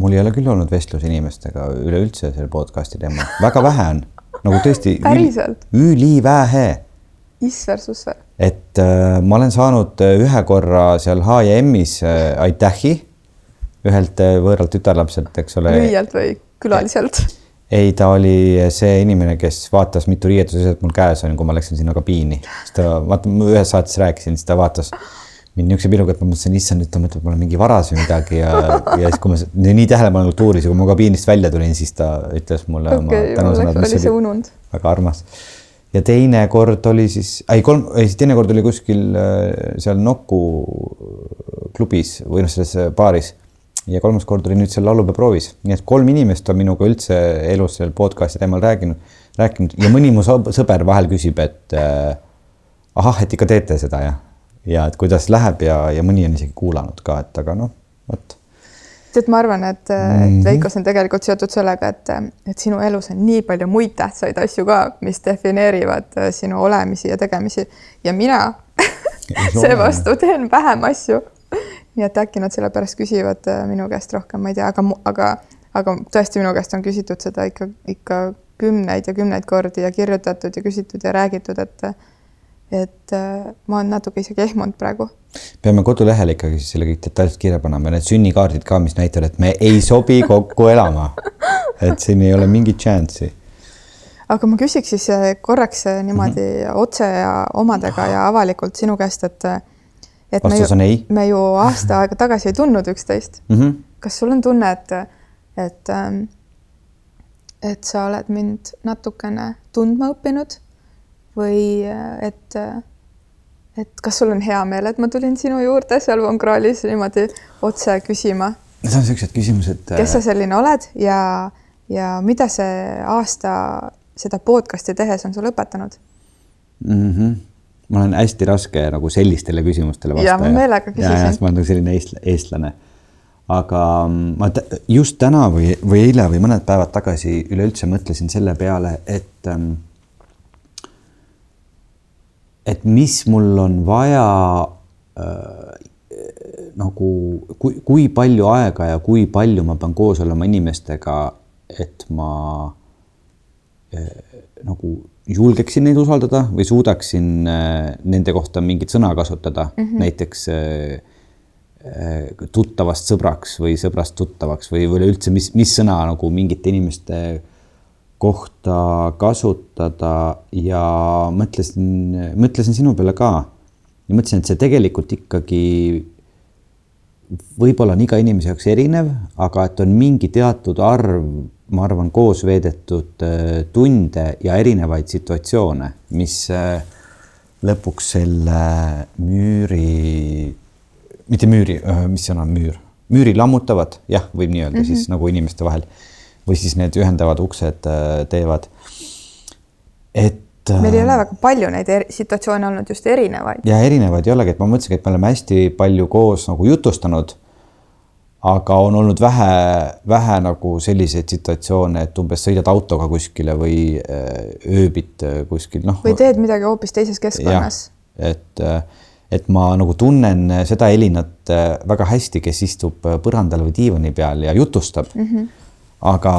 mul ei ole küll olnud vestlus inimestega üleüldse selle podcast'i teemal, väga vähe on, nagu tõesti *laughs* päriselt? üli,, ülivähe. Isver-susver. et äh, ma olen saanud äh, ühe korra seal H ja M-is äh, aitähi ühelt äh, võõralt tütarlapselt, eks ole. lüüjalt või külaliselt? *laughs* ei, ta oli see inimene, kes vaatas, mitu riietusasjad mul käes on, kui ma läksin sinna kabiini, siis ta, vaata, ma ühes saates rääkisin, siis ta vaatas mind niisuguse pilguga, et ma mõtlesin, issand, nüüd ta mõtleb, mul on mingi varas või midagi ja, ja siis, kui ma nii tähelepanelikult uurisin, kui ma kabiinist välja tulin, siis ta ütles mulle okay, oma tänusõnad, mis oli unund. väga armas. Ja teine kord oli siis, ei kolm, ei teine kord oli kuskil äh, seal Nuku klubis või noh, selles baaris. Ja kolmas kord oli nüüd seal laulupeoproovis, nii et kolm inimest on minuga üldse elus seal podcast'i teemal rääkinud, rääkinud. Ja mõni mu sõber vahel küsib, et äh, ahah, et ikka teete seda jah. Ja et kuidas läheb ja, ja mõni on isegi kuulanud ka, et aga noh, vot. Tead, ma arvan, et mm, -hmm. see on tegelikult seotud sellega, et, et sinu elus on nii palju muid tähtsaid asju ka, mis defineerivad äh, sinu olemisi ja tegemisi ja mina *laughs* seevastu teen vähem asju. nii et äkki nad sellepärast küsivad äh, minu käest rohkem, ma ei tea, aga, aga, aga tõesti minu käest on küsitud seda ikka, ikka kümneid ja kümneid kordi ja kirjutatud ja küsitud ja räägitud, et et äh, ma olen natuke isegi ehmunud praegu. peame kodulehele ikkagi siis selle kõik detailselt kirja panema, need sünnikaardid ka, mis näitavad, et me ei sobi kokku elama. et siin ei ole mingit šanssi. aga ma küsiks siis äh, korraks äh, niimoodi mm -hmm. otse ja omadega ja avalikult sinu käest, et et me vastus ju, on ei me ju aasta aega tagasi ei tundnud üksteist mm. -hmm. kas sul on tunne, et, et, ähm, et sa oled mind natukene tundma õppinud või et, et kas sul on hea meel, et ma tulin sinu juurde seal Von Krahlis niimoodi otse küsima? Need on niisugused küsimused. kes sa selline oled ja, ja mida see aasta seda podcast'i tehes on sulle õpetanud mm? -hmm mul on hästi raske nagu sellistele küsimustele vastata. ja ma meelega küsisin. ma olen nagu selline eestl eestlane. aga mm, ma just täna või, või eile või mõned päevad tagasi üleüldse mõtlesin selle peale, et ähm, et mis mul on vaja äh, nagu, kui, kui palju aega ja kui palju ma pean koos olema inimestega, et ma äh, nagu julgeksin neid usaldada või suudaksin äh, nende kohta mingit sõna kasutada mm, -hmm. näiteks äh, äh, tuttavast sõbraks või sõbrast tuttavaks või üleüldse, mis, mis sõna nagu mingite inimeste kohta kasutada ja mõtlesin, mõtlesin sinu peale ka. Ja mõtlesin, et see tegelikult ikkagi võib-olla on iga inimese jaoks erinev, aga et on mingi teatud arv ma arvan, koos veedetud äh, tunde ja erinevaid situatsioone, mis äh, lõpuks selle müüri, mitte müüri, äh, mis sõna on müür, müüri lammutavad, jah, võib nii öelda mm -hmm. siis nagu inimeste vahel või siis need ühendavad uksed teevad. et meil ei ole väga palju neid situatsioone olnud, just erinevaid. ja erinevaid ei olegi, et ma mõtlesingi, et me oleme hästi palju koos nagu jutustanud aga on olnud vähe, vähe nagu selliseid situatsioone, et umbes sõidad autoga kuskile või äh, ööbid äh, kuskil, noh. või teed midagi hoopis teises keskkonnas. et, äh, et ma nagu tunnen seda Elinat väga hästi, kes istub põrandal või diivani peal ja jutustab mm. -hmm. Aga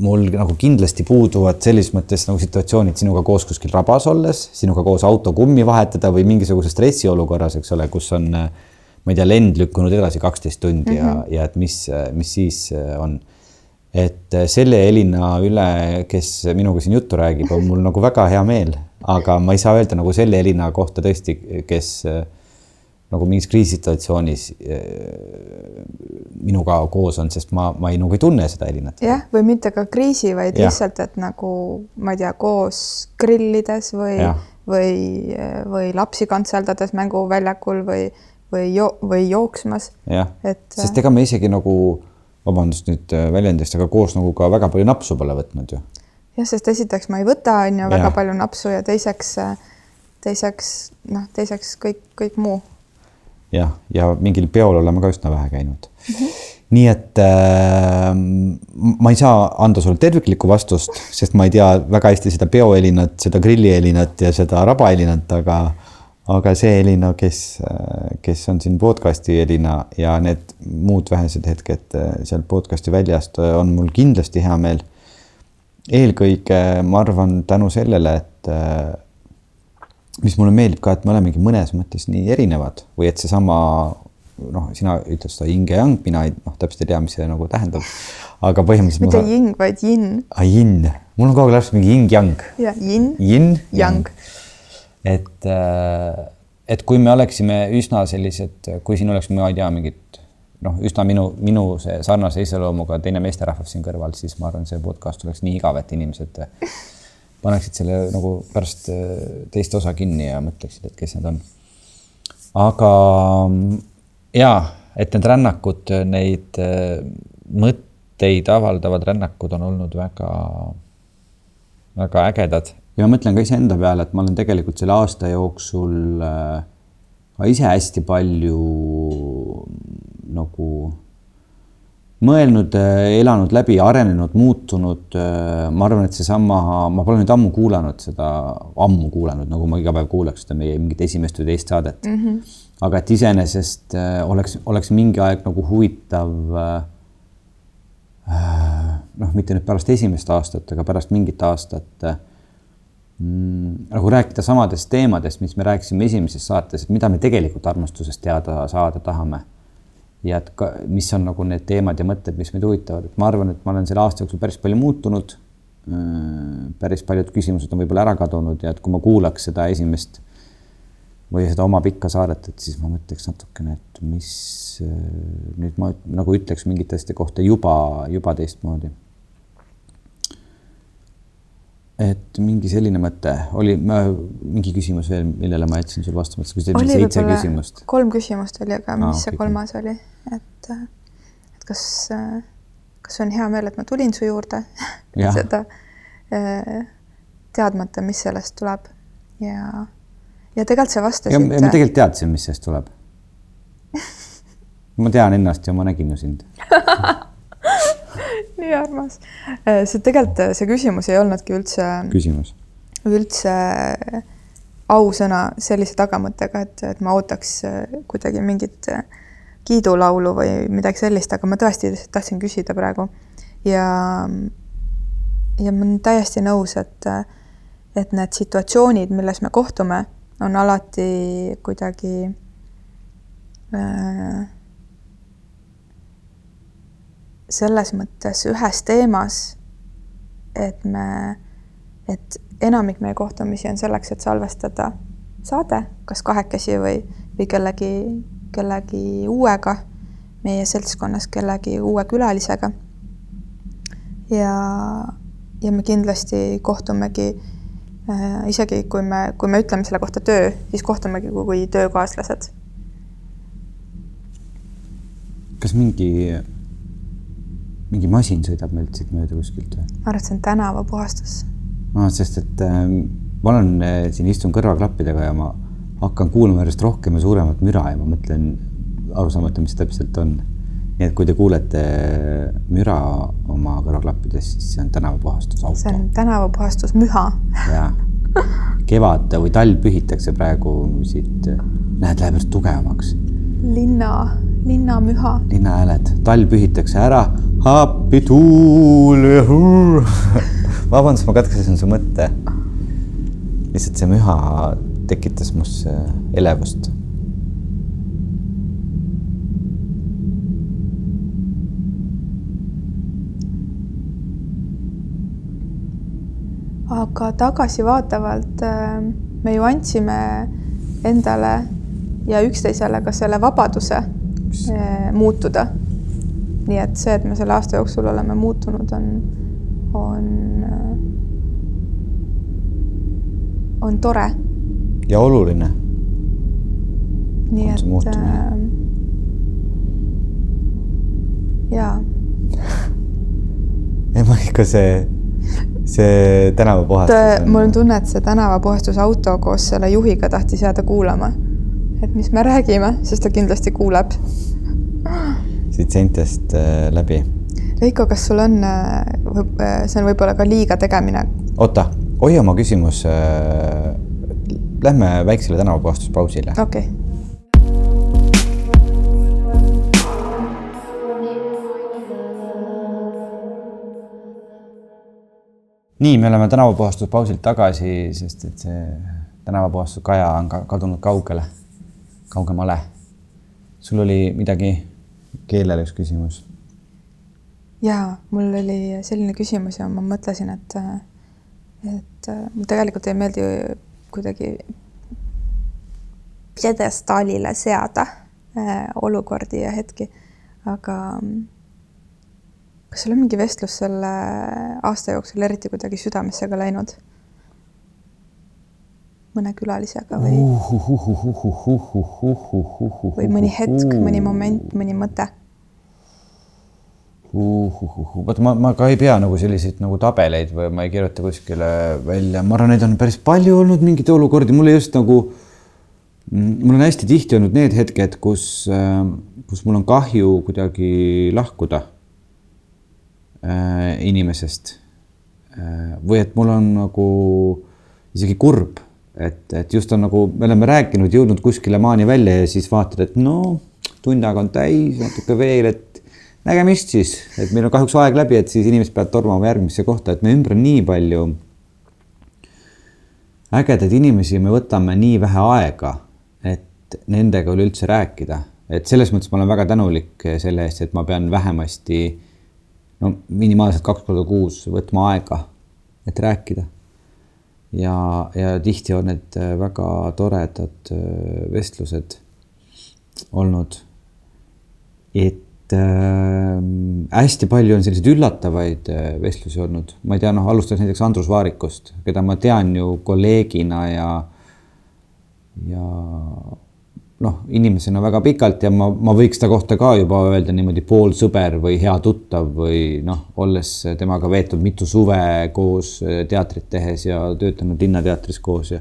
mul nagu kindlasti puuduvad selles mõttes nagu situatsioonid sinuga koos kuskil rabas olles, sinuga koos auto kummi vahetada või mingisuguse stressiolukorras, eks ole, kus on ma ei tea, lend lükkunud edasi kaksteist tundi mm -hmm. ja, mhm. ja et mis, mis siis on. et selle Elina üle, kes minuga siin juttu räägib, on mul nagu väga hea meel, aga ma ei saa öelda nagu selle Elina kohta tõesti, kes äh, nagu mingis kriisisituatsioonis minuga koos on, sest ma, ma ei nagu ei tunne seda Elinat. jah, või mitte ka kriisi, vaid ja. lihtsalt, et nagu ma ei tea, koos grillides või, või, või lapsi kantseldades mänguväljakul või või jo-, või jooksmas. jah, sest ega me isegi nagu, vabandust nüüd äh, väljendist, aga koos nagu ka väga palju napsu pole võtnud ju. jah, sest esiteks ma ei võta, on ju, väga palju napsu ja teiseks, teiseks noh, teiseks kõik, kõik muu. Jah, ja mingil peol oleme ka üsna vähe käinud mm. -hmm nii et äh, ma ei saa anda sulle terviklikku vastust, sest ma ei tea väga hästi seda peohelinat, seda grillihelinat ja seda rabahelinat, aga aga see Elina, kes, kes on siin podcast'i Elina ja need muud vähesed hetked äh, sealt podcast'i väljast äh, on mul kindlasti hea meel. eelkõige ma arvan tänu sellele, et äh, mis mulle meeldib ka, et me olemegi mõnes mõttes nii erinevad või et seesama noh, sina ütled seda yin ja yang, mina ei noh, täpselt ei tea, mis see nagu tähendab. aga põhimõtteliselt. mitte saan... ying, vaid yin. aa, ah, yin, mul on kogu aeg lapsed mingi yin-yang. jah, yin. Yin, yang, yang et, äh, et kui me oleksime üsna sellised, kui siin oleks, ma ei tea, mingid noh, üsna minu, minu see sarnase iseloomuga teine meesterahvas siin kõrval, siis ma arvan, see podcast oleks nii igav, et inimesed paneksid selle nagu pärast äh, teist osa kinni ja mõtleksid, et kes need on. aga ja, et need rännakud, neid äh, mõtteid avaldavad rännakud on olnud väga, väga ägedad ja ma mõtlen ka iseenda peale, et ma olen tegelikult selle aasta jooksul äh, ka ise hästi palju nagu mõelnud, äh, elanud läbi, arenenud, muutunud. Äh, ma arvan, et seesama, ma pole nüüd ammu kuulanud seda, ammu kuulanud, nagu ma iga päev kuulaks seda meie mingit esimest või teist saadet mm. -hmm. aga et iseenesest oleks, oleks mingi aeg nagu huvitav noh, mitte nüüd pärast esimest aastat, aga pärast mingit aastat mm, nagu rääkida samadest teemadest, mis me rääkisime esimeses saates, et mida me tegelikult armastusest teada saada tahame. Ja et ka, mis on nagu need teemad ja mõtted, mis meid huvitavad, et ma arvan, et ma olen selle aasta jooksul päris palju muutunud. päris paljud küsimused on võib-olla ära kadunud ja et kui ma kuulaks seda esimest või seda oma pikka saadet, et siis ma mõtleks natukene, et mis nüüd ma nagu ütleks mingite asjade kohta juba, juba teistmoodi. Et mingi selline mõte. Oli, mingi küsimus veel, millele ma jätsin sul vastamata, sa küsisid seitse küsimust. kolm küsimust oli, aga mis ah, see kolmas oli, et, et kas, kas on hea meel, et ma tulin su juurde? *laughs* Seda eh, teadmata, mis sellest tuleb. Ja ja tegelikult sa vastasid. ma tegelikult teadsin, mis sellest tuleb. *laughs* Ma tean ennast ja ma nägin ju sind *laughs* *laughs* nii armas. Äh, see tegelikult, see küsimus ei olnudki üldse. küsimus. üldse ausõna sellise tagamõttega, et, et ma ootaks äh, kuidagi mingit äh, kiidulaulu või midagi sellist, aga ma tõesti tahtsin küsida praegu. ja, ja ma olen täiesti nõus, et, et need situatsioonid, milles me kohtume on alati kuidagi äh, selles mõttes ühes teemas, et me, et enamik meie kohtumisi on selleks, et salvestada saade, kas kahekesi või, või kellegi, kellegi uuega meie seltskonnas, kellegi uue külalisega. ja, ja me kindlasti kohtumegi Äh, isegi kui me, kui me ütleme selle kohta töö, siis kohtumegi kui töökaaslased. kas mingi, mingi masin sõidab meilt siit mööda kuskilt või? ma arvan, et see on tänavapuhastus ah,. sest et äh, ma olen äh, siin, istun kõrvaklappidega ja ma hakkan kuulma järjest rohkem ja suuremat müra ja ma mõtlen aru saamata, mis täpselt on nii et kui te kuulete müra oma kõrvaklappides, siis see on tänavapuhastusauto. see on tänavapuhastusmüha. *laughs* jah, kevad või talv pühitakse praegu siit, näed, läheb järjest tugevamaks. linna, linnamüha. linnahääled, talv pühitakse ära, appi tuul vabandust, ma katkestasin su mõtte. lihtsalt see müha tekitas must elevust aga tagasivaatavalt äh, me ju andsime endale ja üksteisele ka selle vabaduse äh, muutuda. Nii et see, et me selle aasta jooksul oleme muutunud, on, on, äh, on tore. ja oluline. nii et äh, jaa. *laughs* ei, ma ikka see see tänavapuhastus on. mul on tunne, et see tänavapuhastusauto koos selle juhiga tahtis jääda kuulama. et mis me räägime, sest ta kindlasti kuuleb. *laughs* siit seintest äh, läbi. Veiko, kas sul on, äh, äh, see on võib-olla ka liiga tegemine? oota, hoia oma küsimus. Lähme väiksele tänavapuhastuspausile. okei okay nii, me oleme tänavapuhastuspausilt tagasi, sest et see tänavapuhastuskaja on ka kadunud kaugele, kaugemale. sul oli midagi, keelele üks küsimus? ja mul oli selline küsimus ja ma mõtlesin, et, et mul tegelikult ei meeldi kuidagi pjedestaalile seada äh, olukordi ja hetki, aga kas sul on mingi vestlus selle aasta jooksul eriti kuidagi südamesse ka läinud? mõne külalisega või? või mõni hetk, mõni moment, mõni mõte? Vaata, ma, ma ka ei pea nagu selliseid nagu tabeleid või ma ei kirjuta kuskile välja, ma arvan, neid on päris palju olnud mingeid olukordi, mul just nagu, mul on hästi tihti olnud need hetked, kus, kus mul on kahju kuidagi lahkuda äh, inimesest. Äh,. või et mul on nagu isegi kurb, et, et just on nagu, me oleme rääkinud, jõudnud kuskile maani välja ja siis vaatad, et no tund aega on täis, natuke veel, et nägemist siis, et meil on kahjuks aeg läbi, et siis inimesed peavad tormama järgmisse kohta, et me ümber on nii palju ägedaid inimesi, me võtame nii vähe aega, et nendega üleüldse rääkida, et selles mõttes ma olen väga tänulik selle eest, et ma pean vähemasti no minimaalselt kaks korda kuus võtma aega et rääkida. ja, ja tihti on need väga toredad vestlused olnud. et äh, hästi palju on selliseid üllatavaid vestlusi olnud, ma ei tea, noh, alustades näiteks Andrus Vaarikust, keda ma tean ju kolleegina ja ja noh, inimesena väga pikalt ja ma, ma võiks ta kohta ka juba öelda niimoodi poolsõber või hea tuttav või noh, olles temaga veetnud mitu suve koos teatrit tehes ja töötanud Linnateatris koos ja.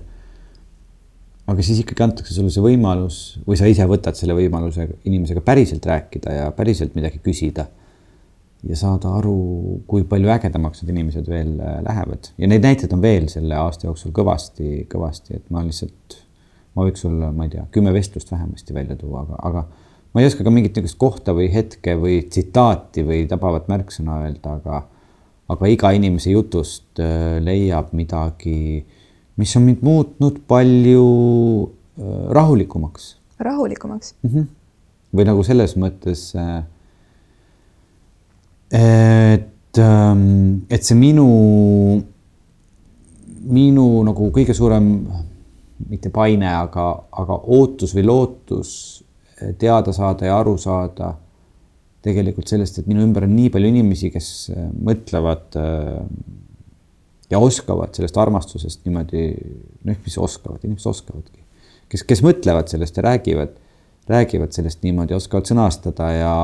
Aga siis ikkagi antakse sulle see võimalus või sa ise võtad selle võimaluse inimesega päriselt rääkida ja päriselt midagi küsida. ja saada aru, kui palju ägedamaks need inimesed veel lähevad ja neid näiteid on veel selle aasta jooksul kõvasti, kõvasti, et ma lihtsalt ma võiks sulle, ma ei tea, kümme vestlust vähemasti välja tuua, aga, aga ma ei oska ka mingit niisugust kohta või hetke või tsitaati või tabavat märksõna öelda, aga, aga iga inimese jutust äh, leiab midagi, mis on mind muutnud palju äh, rahulikumaks. rahulikumaks mm? -hmm. või nagu selles mõttes, äh, et, ähm, et see minu, minu nagu kõige suurem mitte paine, aga, aga ootus või lootus eh, teada saada ja aru saada tegelikult sellest, et minu ümber on nii palju inimesi, kes mõtlevad eh, ja oskavad sellest armastusest niimoodi, noh, mis oskavad, inimesed oskavadki, kes, kes mõtlevad sellest ja räägivad, räägivad sellest niimoodi, oskavad sõnastada ja,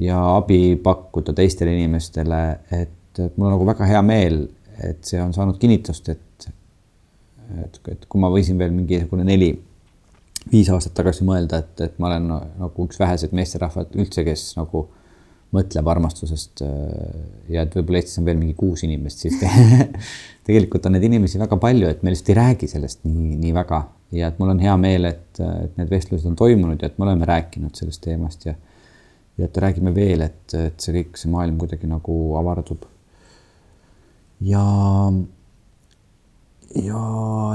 ja abi pakkuda teistele inimestele, et, mul on nagu väga hea meel, et see on saanud kinnitust, et et, et kui ma võisin veel mingisugune neli, viis aastat tagasi mõelda, et, et ma olen nagu üks väheseid meesterahvad üldse, kes nagu mõtleb armastusest äh, ja et võib-olla Eestis on veel mingi kuus inimest, siis *laughs* tegelikult on neid inimesi väga palju, et me lihtsalt ei räägi sellest nii, nii väga ja et mul on hea meel, et, et need vestlused on toimunud ja et me oleme rääkinud sellest teemast ja ja et räägime veel, et, et see kõik, see maailm kuidagi nagu avardub. ja ja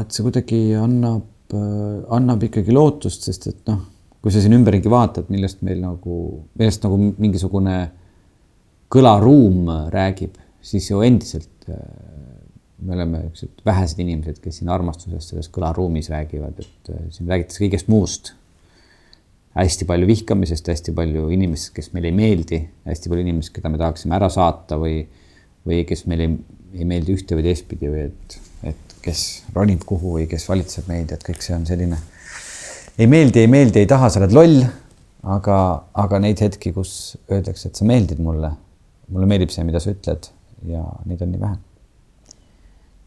et see kuidagi annab, äh, annab ikkagi lootust, sest et noh, kui sa siin ümberringi vaatad, millest meil nagu, millest nagu mingisugune kõlaruum räägib, siis ju endiselt äh, me oleme niisugused vähesed inimesed, kes siin armastusest selles kõlaruumis räägivad, et äh, siin räägitakse kõigest muust. hästi palju vihkamisest, hästi palju inimestest, kes meile ei meeldi, hästi palju inimesi, keda me tahaksime ära saata või, või kes meile ei, ei meeldi ühte või teistpidi või et kes ronib kuhu või kes valitseb meid, et kõik see on selline ei meeldi, ei meeldi, ei taha, sa oled loll. aga, aga neid hetki, kus öeldakse, et sa meeldid mulle, mulle meeldib see, mida sa ütled ja neid on nii vähe.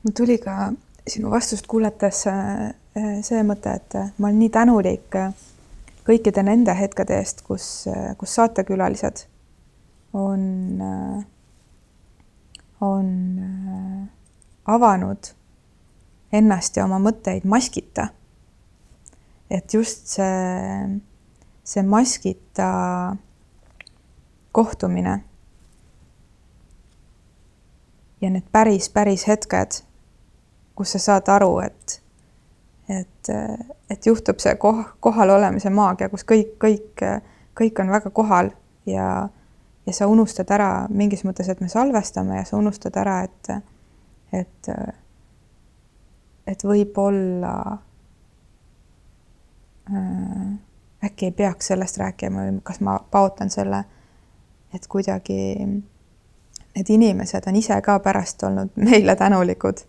mul tuli ka sinu vastust kuulates äh, see mõte, et ma olen nii tänulik kõikide nende hetkede eest, kus, kus saatekülalised on, on avanud ennast ja oma mõtteid maskita. Et just see, see maskita kohtumine ja need päris, päris hetked, kus sa saad aru, et, et, et juhtub see koh-, kohal olemise maagia, kus kõik, kõik, kõik on väga kohal ja, ja sa unustad ära mingis mõttes, et me salvestame ja sa unustad ära, et, et et võib-olla äkki ei peaks sellest rääkima või kas ma paotan selle, et kuidagi need inimesed on ise ka pärast olnud *laughs* meile tänulikud,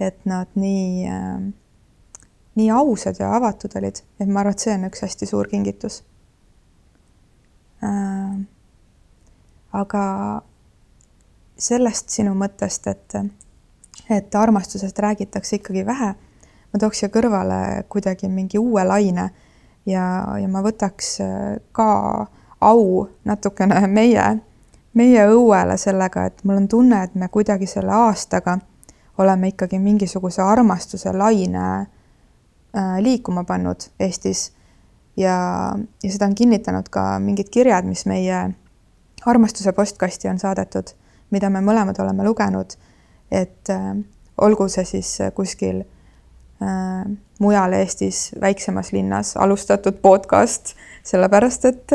et nad nii äh,, nii ausad ja avatud olid, et ma arvan, et see on üks hästi suur kingitus äh,. aga sellest sinu mõttest, et et armastusest räägitakse ikkagi vähe. Ma tooks siia kõrvale kuidagi mingi uue laine ja, ja ma võtaks äh, ka au natukene meie, meie õuele sellega, et mul on tunne, et me kuidagi selle aastaga oleme ikkagi mingisuguse armastuse laine äh, liikuma pannud Eestis. ja, ja seda on kinnitanud ka mingid kirjad, mis meie armastuse postkasti on saadetud, mida me mõlemad oleme lugenud et äh, olgu see siis kuskil mujal Eestis väiksemas linnas alustatud podcast, sellepärast et,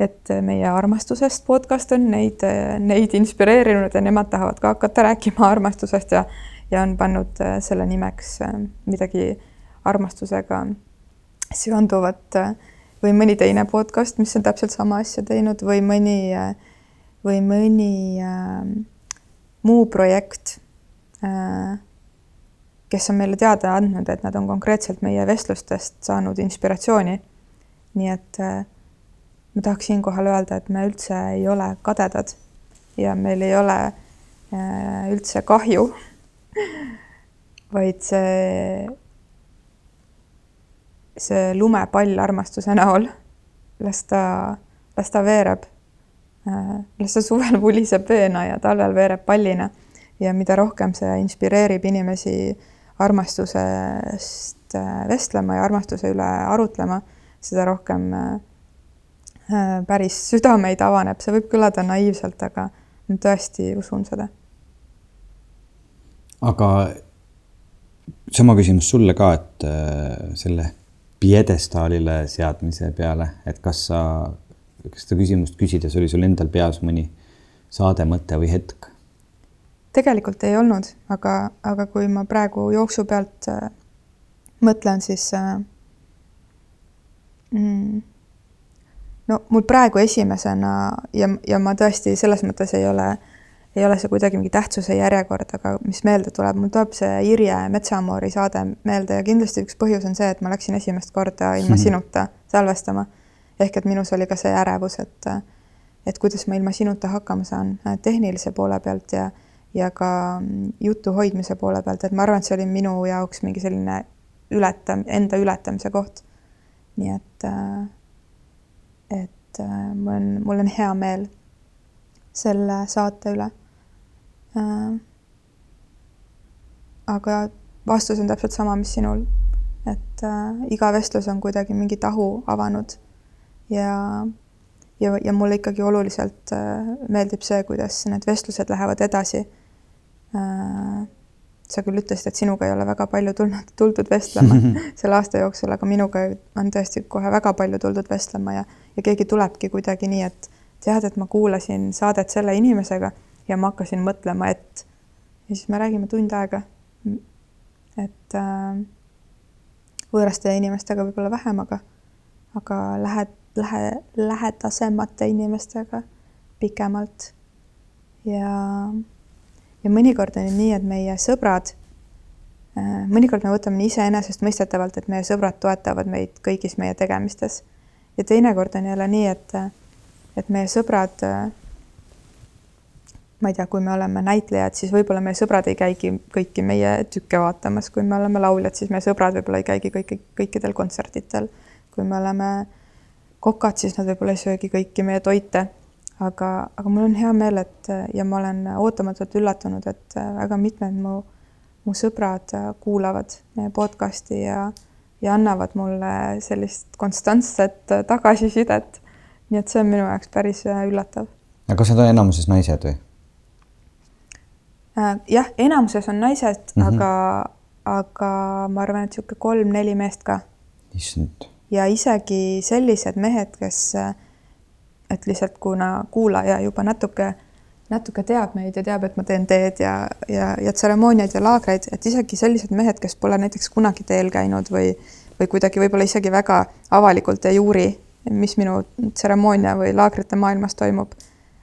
et meie armastusest podcast on neid, neid inspireerinud ja nemad tahavad ka hakata rääkima armastusest ja, ja on pannud äh, selle nimeks äh, midagi armastusega seonduvat äh, või mõni teine podcast, mis on täpselt sama asja teinud või mõni, või mõni äh, muu projekt äh,, kes on meile teada andnud, et nad on konkreetselt meie vestlustest saanud inspiratsiooni. nii et äh, ma tahaks siinkohal öelda, et me üldse ei ole kadedad ja meil ei ole äh, üldse kahju *laughs* vaid see see lumepall armastuse näol, las ta, las ta veereb. Äh, las ta suvel vuliseb veena ja talvel veereb pallina. ja mida rohkem see inspireerib inimesi armastusest äh, vestlema ja armastuse üle arutlema, seda rohkem äh, päris südameid avaneb, see võib kõlada naiivselt, aga ma tõesti usun seda. aga sama küsimus sulle ka, et selle pjedestaalile seadmise peale, et kas sa, kas seda küsimust küsides oli sul endal peas mõni saade, mõte või hetk? Tegelikult ei olnud, aga, aga kui ma praegu jooksu pealt äh, mõtlen, siis äh, mm, no mul praegu esimesena ja, ja ma tõesti selles mõttes ei ole äh, ei ole see kuidagi mingi tähtsuse järjekord, aga mis meelde tuleb, mul tuleb see Irje Metsamoori saade meelde ja kindlasti üks põhjus on see, et ma läksin esimest korda ilma mm -hmm. sinuta salvestama. ehk et minus oli ka see ärevus, et, et kuidas ma ilma sinuta hakkama saan tehnilise poole pealt ja, ja ka jutu hoidmise poole pealt, et ma arvan, et see oli minu jaoks mingi selline ületam-, enda ületamise koht. nii et, et mul on, mul on hea meel selle saate üle Äh, aga vastus on täpselt sama, mis sinul. et äh, iga vestlus on kuidagi mingi tahu avanud ja, ja, ja mulle ikkagi oluliselt äh, meeldib see, kuidas need vestlused lähevad edasi äh,. Sa küll ütlesid, et sinuga ei ole väga palju tulnud, tuldud vestlema *laughs* selle aasta jooksul, aga minuga on tõesti kohe väga palju tuldud vestlema ja, ja keegi tulebki kuidagi nii, et tead, et ma kuulasin saadet selle inimesega ja ma hakkasin mõtlema, et ja siis me räägime tund aega. et äh, võõraste inimestega võib-olla vähem, aga, aga lähe, lähe, lähedasemate inimestega pikemalt. ja, ja mõnikord on nii, et meie sõbrad äh,, mõnikord me võtame iseenesestmõistetavalt, et meie sõbrad toetavad meid kõigis meie tegemistes. ja teinekord on jälle nii, et, et meie sõbrad äh, ma ei tea, kui me oleme näitlejad, siis võib-olla meie sõbrad ei käigi kõiki meie tükke vaatamas, kui me oleme lauljad, siis meie sõbrad võib-olla ei käigi kõiki, kõikidel kontsertidel. kui me oleme kokad, siis nad võib-olla ei söögi kõiki meie toite. Aga, aga mul on hea meel, et ja ma olen ootamatult üllatunud, et väga mitmed mu, mu sõbrad kuulavad meie podcast'i ja, ja annavad mulle sellist konstantset tagasisidet. nii et see on minu jaoks päris üllatav. aga kas nad on enamuses naised või? Äh, jah, enamuses on naised mm, -hmm. aga, aga ma arvan, et niisugune kolm-neli meest ka. issand. ja isegi sellised mehed, kes, et lihtsalt kuna kuulaja juba natuke, natuke teab meid ja teab, et ma teen teed ja, ja, ja tseremooniaid ja laagreid, et isegi sellised mehed, kes pole näiteks kunagi teel käinud või, või kuidagi võib-olla isegi väga avalikult ei uuri, mis minu tseremoonia või laagrite maailmas toimub,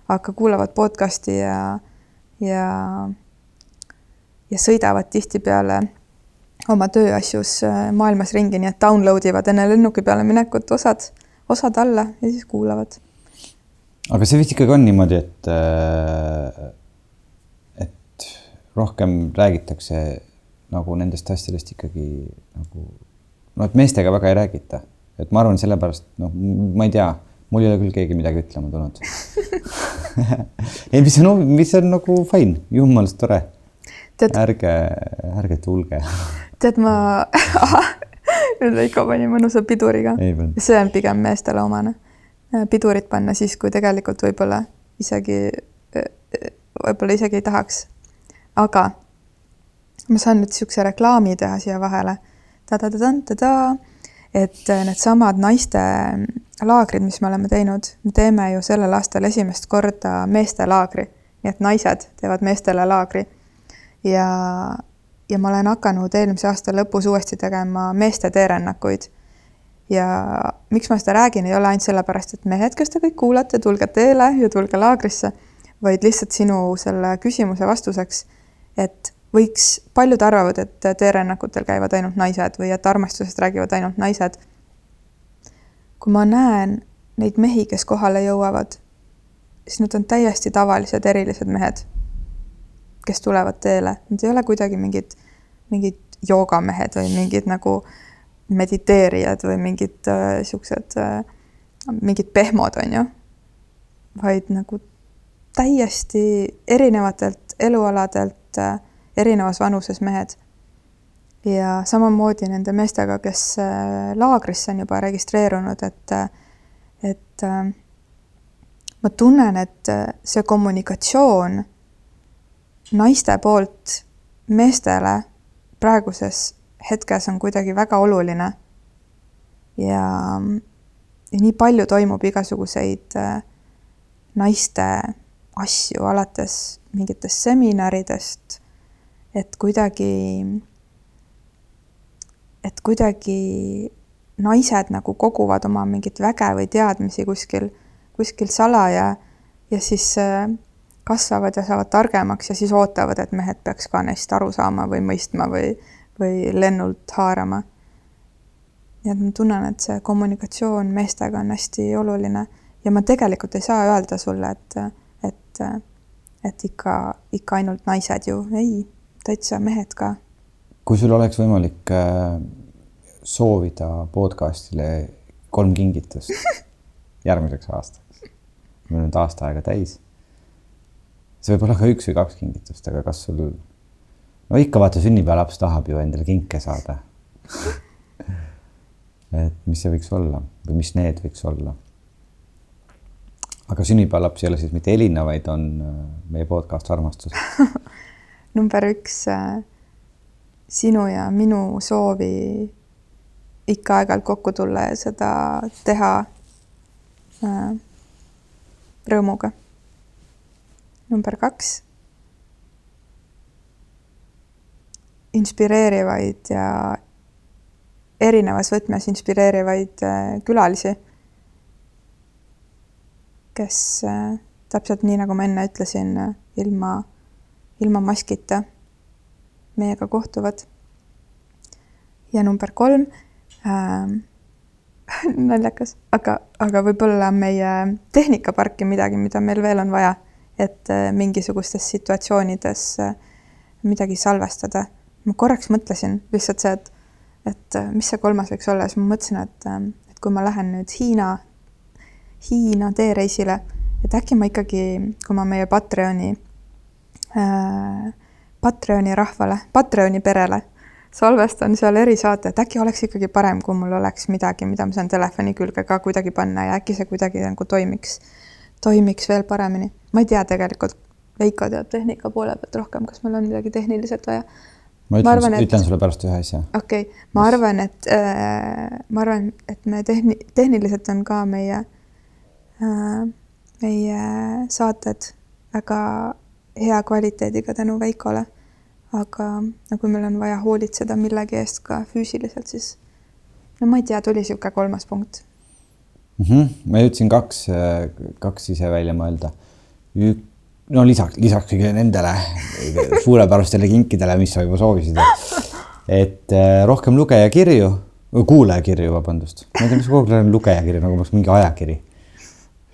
aga kuulavad podcast'i ja, ja ja sõidavad tihtipeale oma tööasjus äh, maailmas ringi, nii et download ivad enne lennuki peale minekut osad, osad alla ja siis kuulavad. Aga see vist ikkagi on niimoodi, et, äh, et rohkem räägitakse nagu nendest asjadest ikkagi nagu noh, et meestega väga ei räägita, et ma arvan, sellepärast noh, ma ei tea, mul ei ole küll keegi midagi ütlema tulnud *laughs* ei, mis on, mis on nagu fine, jumalast tore ärge, ärge tulge. tead, ma *laughs* nüüd Veiko pani mõnusa piduriga. see on pigem meestele omane. Pidurit panna siis, kui tegelikult võib-olla isegi, võib-olla isegi ei tahaks. aga ma saan nüüd niisuguse reklaami teha siia vahele, ta-ta-ta-ta-ta, et needsamad naiste laagrid, mis me oleme teinud, me teeme ju sellel aastal esimest korda meestelaagri, nii et naised teevad meestele laagri. ja, ja ma olen hakanud eelmise aasta lõpus uuesti tegema meeste teerännakuid. Ja miks ma seda räägin, ei ole ainult sellepärast, et mehed, kes te kõik kuulate, tulge teele ja tulge laagrisse, vaid lihtsalt sinu selle küsimuse vastuseks, et võiks, paljud arvavad, et teerännakutel käivad ainult naised või et armastusest räägivad ainult naised. Kui ma näen neid mehi, kes kohale jõuavad, siis nad on täiesti tavalised, erilised mehed, kes tulevad teele, nad ei ole kuidagi mingid, mingid joogamehed või mingid nagu mediteerijad või mingid äh, siuksed äh,, mingid pehmod, on ju. vaid nagu täiesti erinevatelt elualadelt äh, erinevas vanuses mehed ja samamoodi nende meestega, kes äh, laagrisse on juba registreerunud, et, et äh, ma tunnen, et äh, see kommunikatsioon naiste poolt meestele praeguses hetkes on kuidagi väga oluline. ja, ja nii palju toimub igasuguseid naiste asju, alates mingitest seminaridest, et kuidagi et kuidagi naised nagu koguvad oma mingit väge või teadmisi kuskil, kuskil salaja ja siis äh, kasvavad ja saavad targemaks ja siis ootavad, et mehed peaks ka neist aru saama või mõistma või, või lennult haarama. nii et ma tunnen, et see kommunikatsioon meestega on hästi oluline ja ma tegelikult ei saa öelda sulle, et, et, et ikka, ikka ainult naised ju, ei, täitsa mehed ka kui sul oleks võimalik äh, soovida podcast'ile kolm kingitust *laughs* järgmiseks aastaks, meil on nüüd aasta aega täis. see võib olla ka üks või kaks kingitust, aga kas sul, no ikka vaata, sünnipäevalaps tahab ju endale kinke saada et mis see võiks olla või mis need võiks olla? aga sünnipäevalaps ei ole siis mitte Elina, vaid on äh, meie podcast Armastus *laughs* number üks äh sinu ja minu soovi ikka aeg-ajalt kokku tulla ja seda teha äh, rõõmuga. number kaks. Inspireerivaid ja erinevas võtmes inspireerivaid äh, külalisi, kes äh, täpselt nii, nagu ma enne ütlesin, ilma, ilma maskita meiega kohtuvad. ja number kolm äh,, *laughs* naljakas, aga, aga võib-olla meie tehnikaparki midagi, mida meil veel on vaja, et äh, mingisugustes situatsioonides äh, midagi salvestada. Ma korraks mõtlesin lihtsalt see, et, et äh, mis see kolmas võiks olla, siis ma mõtlesin, et, äh, et kui ma lähen nüüd Hiina, Hiina teereisile, et äkki ma ikkagi, kui ma meie Patreoni äh, Patreoni rahvale, Patreoni perele salvestan seal erisaadet, äkki oleks ikkagi parem, kui mul oleks midagi, mida ma saan telefoni külge ka kuidagi panna ja äkki see kuidagi nagu toimiks, toimiks veel paremini. ma ei tea tegelikult, Veiko teab tehnika poole pealt rohkem, kas meil on midagi tehniliselt vaja. Ma ütlen, arvan, et... ütlen sulle pärast ühe asja. okei okay., ma arvan, et äh, ma arvan, et me tehni-, tehniliselt on ka meie äh,, meie saated väga hea kvaliteediga tänu Veikole aga no kui meil on vaja hoolitseda millegi eest ka füüsiliselt, siis no ma ei tea, tuli niisugune kolmas punkt mm. -hmm. ma jõudsin kaks, kaks ise välja mõelda. No lisaks, lisaks kõigile nendele suurepärastele kinkidele, mis sa juba soovisid, et äh, rohkem lugejakirju, kuulajakirju, vabandust, ma ei tea, mis kogu aeg on lugejakiri, nagu oleks mingi ajakiri.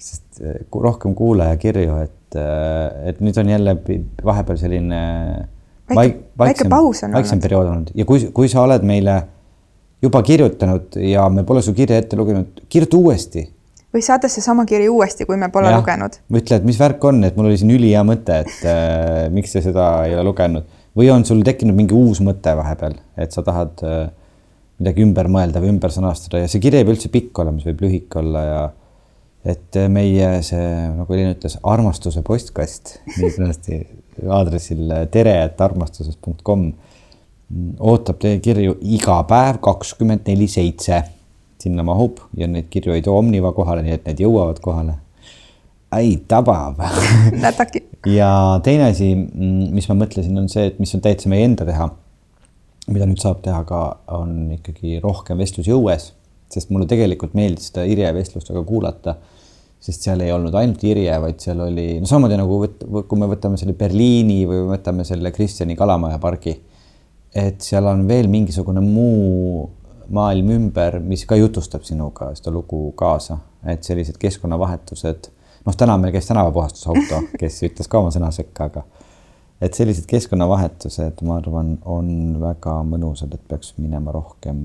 sest äh, rohkem kuulajakirju, et, äh, et nüüd on jälle vahepeal selline väike, väike paus on väiksem periood olnud ja kui, kui sa oled meile juba kirjutanud ja me pole su kirja ette lugenud, kirjuta uuesti. Või saada seesama kiri uuesti, kui me pole ja, lugenud. ütle, et mis värk on, et mul oli siin ülihea mõte, et äh, miks te seda ei ole lugenud või on sul tekkinud mingi uus mõte vahepeal, et sa tahad äh, midagi ümber mõelda või ümber sõnastada ja see kiri ei pea üldse pikk olema, see võib lühike olla ja et meie see, nagu Elin ütles, armastuse postkast nii kenasti aadressil tere.armastuses.com ootab teie kirju iga päev kakskümmend neli seitse. Sinna mahub ja neid kirju ei too Omniva kohale, nii et need jõuavad kohale. ai, tabav *laughs* nätaki. ja teine asi, mis ma mõtlesin, on see, et mis on täitsa meie enda teha. mida nüüd saab teha ka, on ikkagi rohkem vestlusi õues, sest mulle tegelikult meeldis seda Irje vestlust väga kuulata sest seal ei olnud ainult Irje, vaid seal oli, no samamoodi nagu võt, kui me võtame selle Berliini või võtame selle Kristjani Kalamaja pargi. et seal on veel mingisugune muu maailm ümber, mis ka jutustab sinuga seda lugu kaasa, et sellised keskkonnavahetused, noh, täna meil käis tänavapuhastusauto, kes ütles ka oma sõna sekka, aga et sellised keskkonnavahetused, ma arvan, on väga mõnusad, et peaks minema rohkem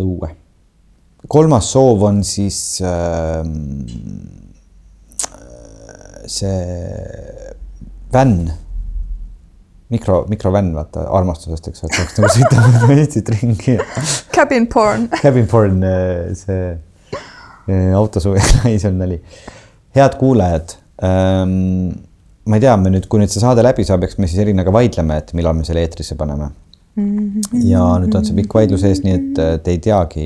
õue. kolmas soov on siis äh, see vänn, mikro, mikrovänn, vaata armastusest, eks et saaks nagu sõita mööda Eestit ringi. Cabin porn. Cabin porn, äh, see äh, autosuvi, *laughs* on nali. head kuulajad ähm,. ma ei tea, me nüüd, kui nüüd see saade läbi saab, eks me siis Elinaga vaidleme, et millal me selle eetrisse paneme. ja nüüd on see pikk vaidlus ees, nii et äh, te ei teagi,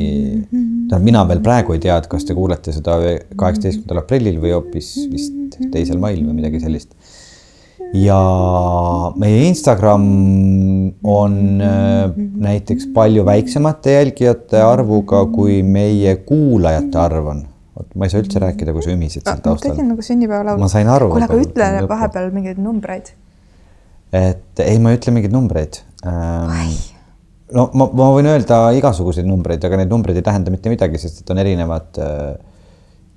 tähendab, mina veel praegu ei tea, et kas te kuulete seda kaheksateistkümnendal aprillil või hoopis vist teisel mail või midagi sellist. Ja meie Instagram on äh, näiteks palju väiksemate jälgijate arvuga, kui meie kuulajate arv on. vot ma ei saa üldse rääkida, kui sa ümisid seal taustal. tegin nagu sünnipäevalaulu. ma sain aru. kuule, aga ütle vahepeal mingeid numbreid. et ei, ma ei ütle mingeid numbreid ähm, no ma, ma võin öelda igasuguseid numbreid, aga need numbrid ei tähenda mitte midagi, sest et on erinevad äh,,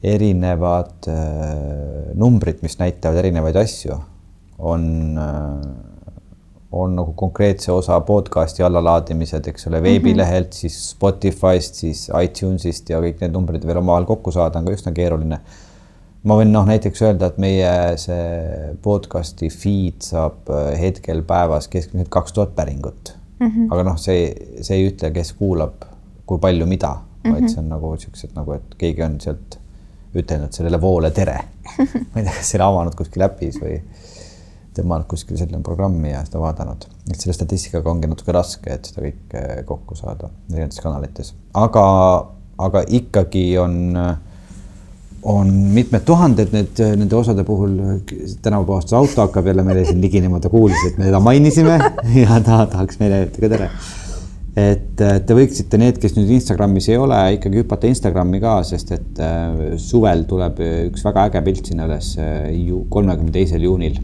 erinevad äh, numbrid, mis näitavad erinevaid asju. On on nagu konkreetse osa podcast'i allalaadimised, eks ole, veebilehelt mm, -hmm. siis Spotify'st, siis iTunes'ist ja kõik need numbrid veel omavahel kokku saada on ka üsna keeruline. ma võin noh, näiteks öelda, et meie see podcast'i feed saab äh, hetkel päevas keskmiselt kaks tuhat päringut mm. -hmm. aga noh, see, see ei ütle, kes kuulab, kui palju mida mm, -hmm. vaid see on nagu siuksed nagu, et keegi on sealt ütelnud sellele voole tere *laughs* ma ei tea, kas selle avanud kuskil äpis või tõmmanud kuskil selline programmi ja seda vaadanud. et selle statistikaga ongi natuke raske, et seda kõike kokku saada erinevates kanalites, aga, aga ikkagi on on mitmed tuhanded need nende osade puhul. tänavapuhastuse auto hakkab jälle meile siin liginema, ta kuulis, et me teda mainisime *laughs* ja ta tahaks meile öelda ka tere. et te võiksite, need, kes nüüd Instagramis ei ole, ikkagi hüpata Instagrami ka, sest et äh, suvel tuleb üks väga äge pilt sinna üles äh, kolmekümne teisel juunil.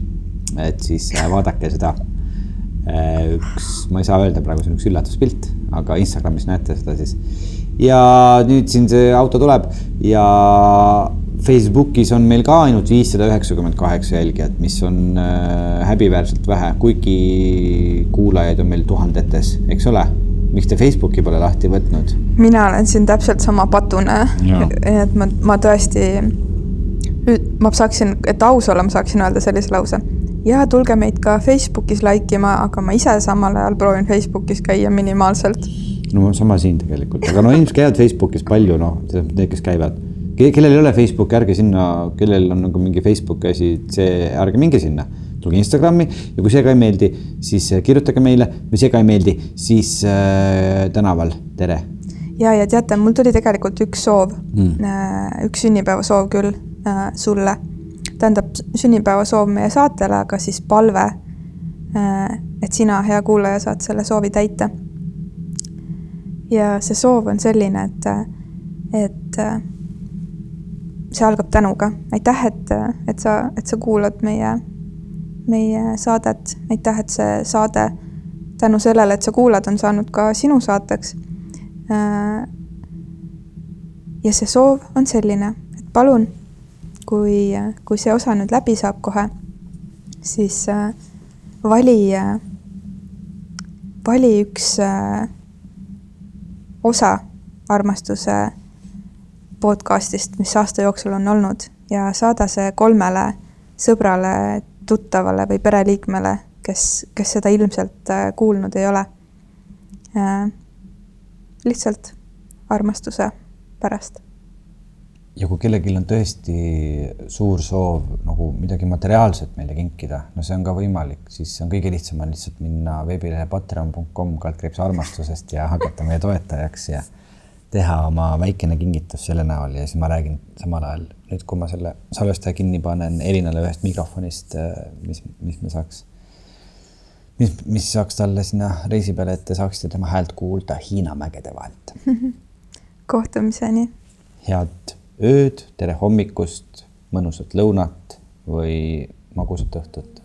Et siis äh, vaadake seda. üks, ma ei saa öelda praegu, see on üks üllatuspilt, aga Instagramis näete seda siis ja nüüd siin see auto tuleb ja Facebookis on meil ka ainult viissada üheksakümmend kaheksa jälgijat, mis on äh, häbiväärselt vähe, kuigi kuulajaid on meil tuhandetes, eks ole. miks te Facebooki pole lahti võtnud? mina olen siin täpselt sama patune, *laughs* et ma, ma tõesti, ma saaksin, et aus olla, ma saaksin öelda sellise lause. Ja tulge meid ka Facebookis like ima, aga ma ise samal ajal proovin Facebookis käia minimaalselt no sama siin tegelikult, aga no inimesed käivad Facebookis palju, noh, need, kes käivad. kellel ei ole Facebooki, ärge sinna, kellel on nagu mingi Facebooki asi, see, ärge minge sinna. tulge Instagrami ja kui see ka ei meeldi, siis äh, kirjutage meile või see ka ei meeldi, siis äh, tänaval, tere. ja, ja teate, mul tuli tegelikult üks soov mm., üks sünnipäevasoov küll äh, sulle. Tähendab sünnipäevasoov meie saatele, aga siis palve äh,, et sina, hea kuulaja, saad selle soovi täita ja see soov on selline, et, et see algab tänuga. aitäh, et, et sa, et sa kuulad meie, meie saadet. aitäh, et see saade tänu sellele, et sa kuulad, on saanud ka sinu saateks. ja see soov on selline, et palun, kui, kui see osa nüüd läbi saab kohe, siis vali, vali üks osa armastuse podcastist, mis aasta jooksul on olnud ja saada see kolmele sõbrale, tuttavale või pereliikmele, kes, kes seda ilmselt äh, kuulnud ei ole. Äh, lihtsalt armastuse pärast. Ja kui kellelgi on tõesti suur soov nagu midagi materiaalset meile kinkida, no see on ka võimalik, siis on kõige lihtsam on lihtsalt minna veebilehe patreon.com kaldkriips armastusest ja hakata meie toetajaks ja teha oma väikene kingitus selle näol ja siis ma räägin samal ajal nüüd, kui ma selle salvestaja kinni panen Elinale ühest mikrofonist, mis, mis me saaks, mis, mis saaks talle sinna reisi peale, et te saaksite tema häält kuulda Hiina mägede vahelt. *laughs* kohtumiseni. head ööd, tere hommikust, mõnusat lõunat või magusat õhtut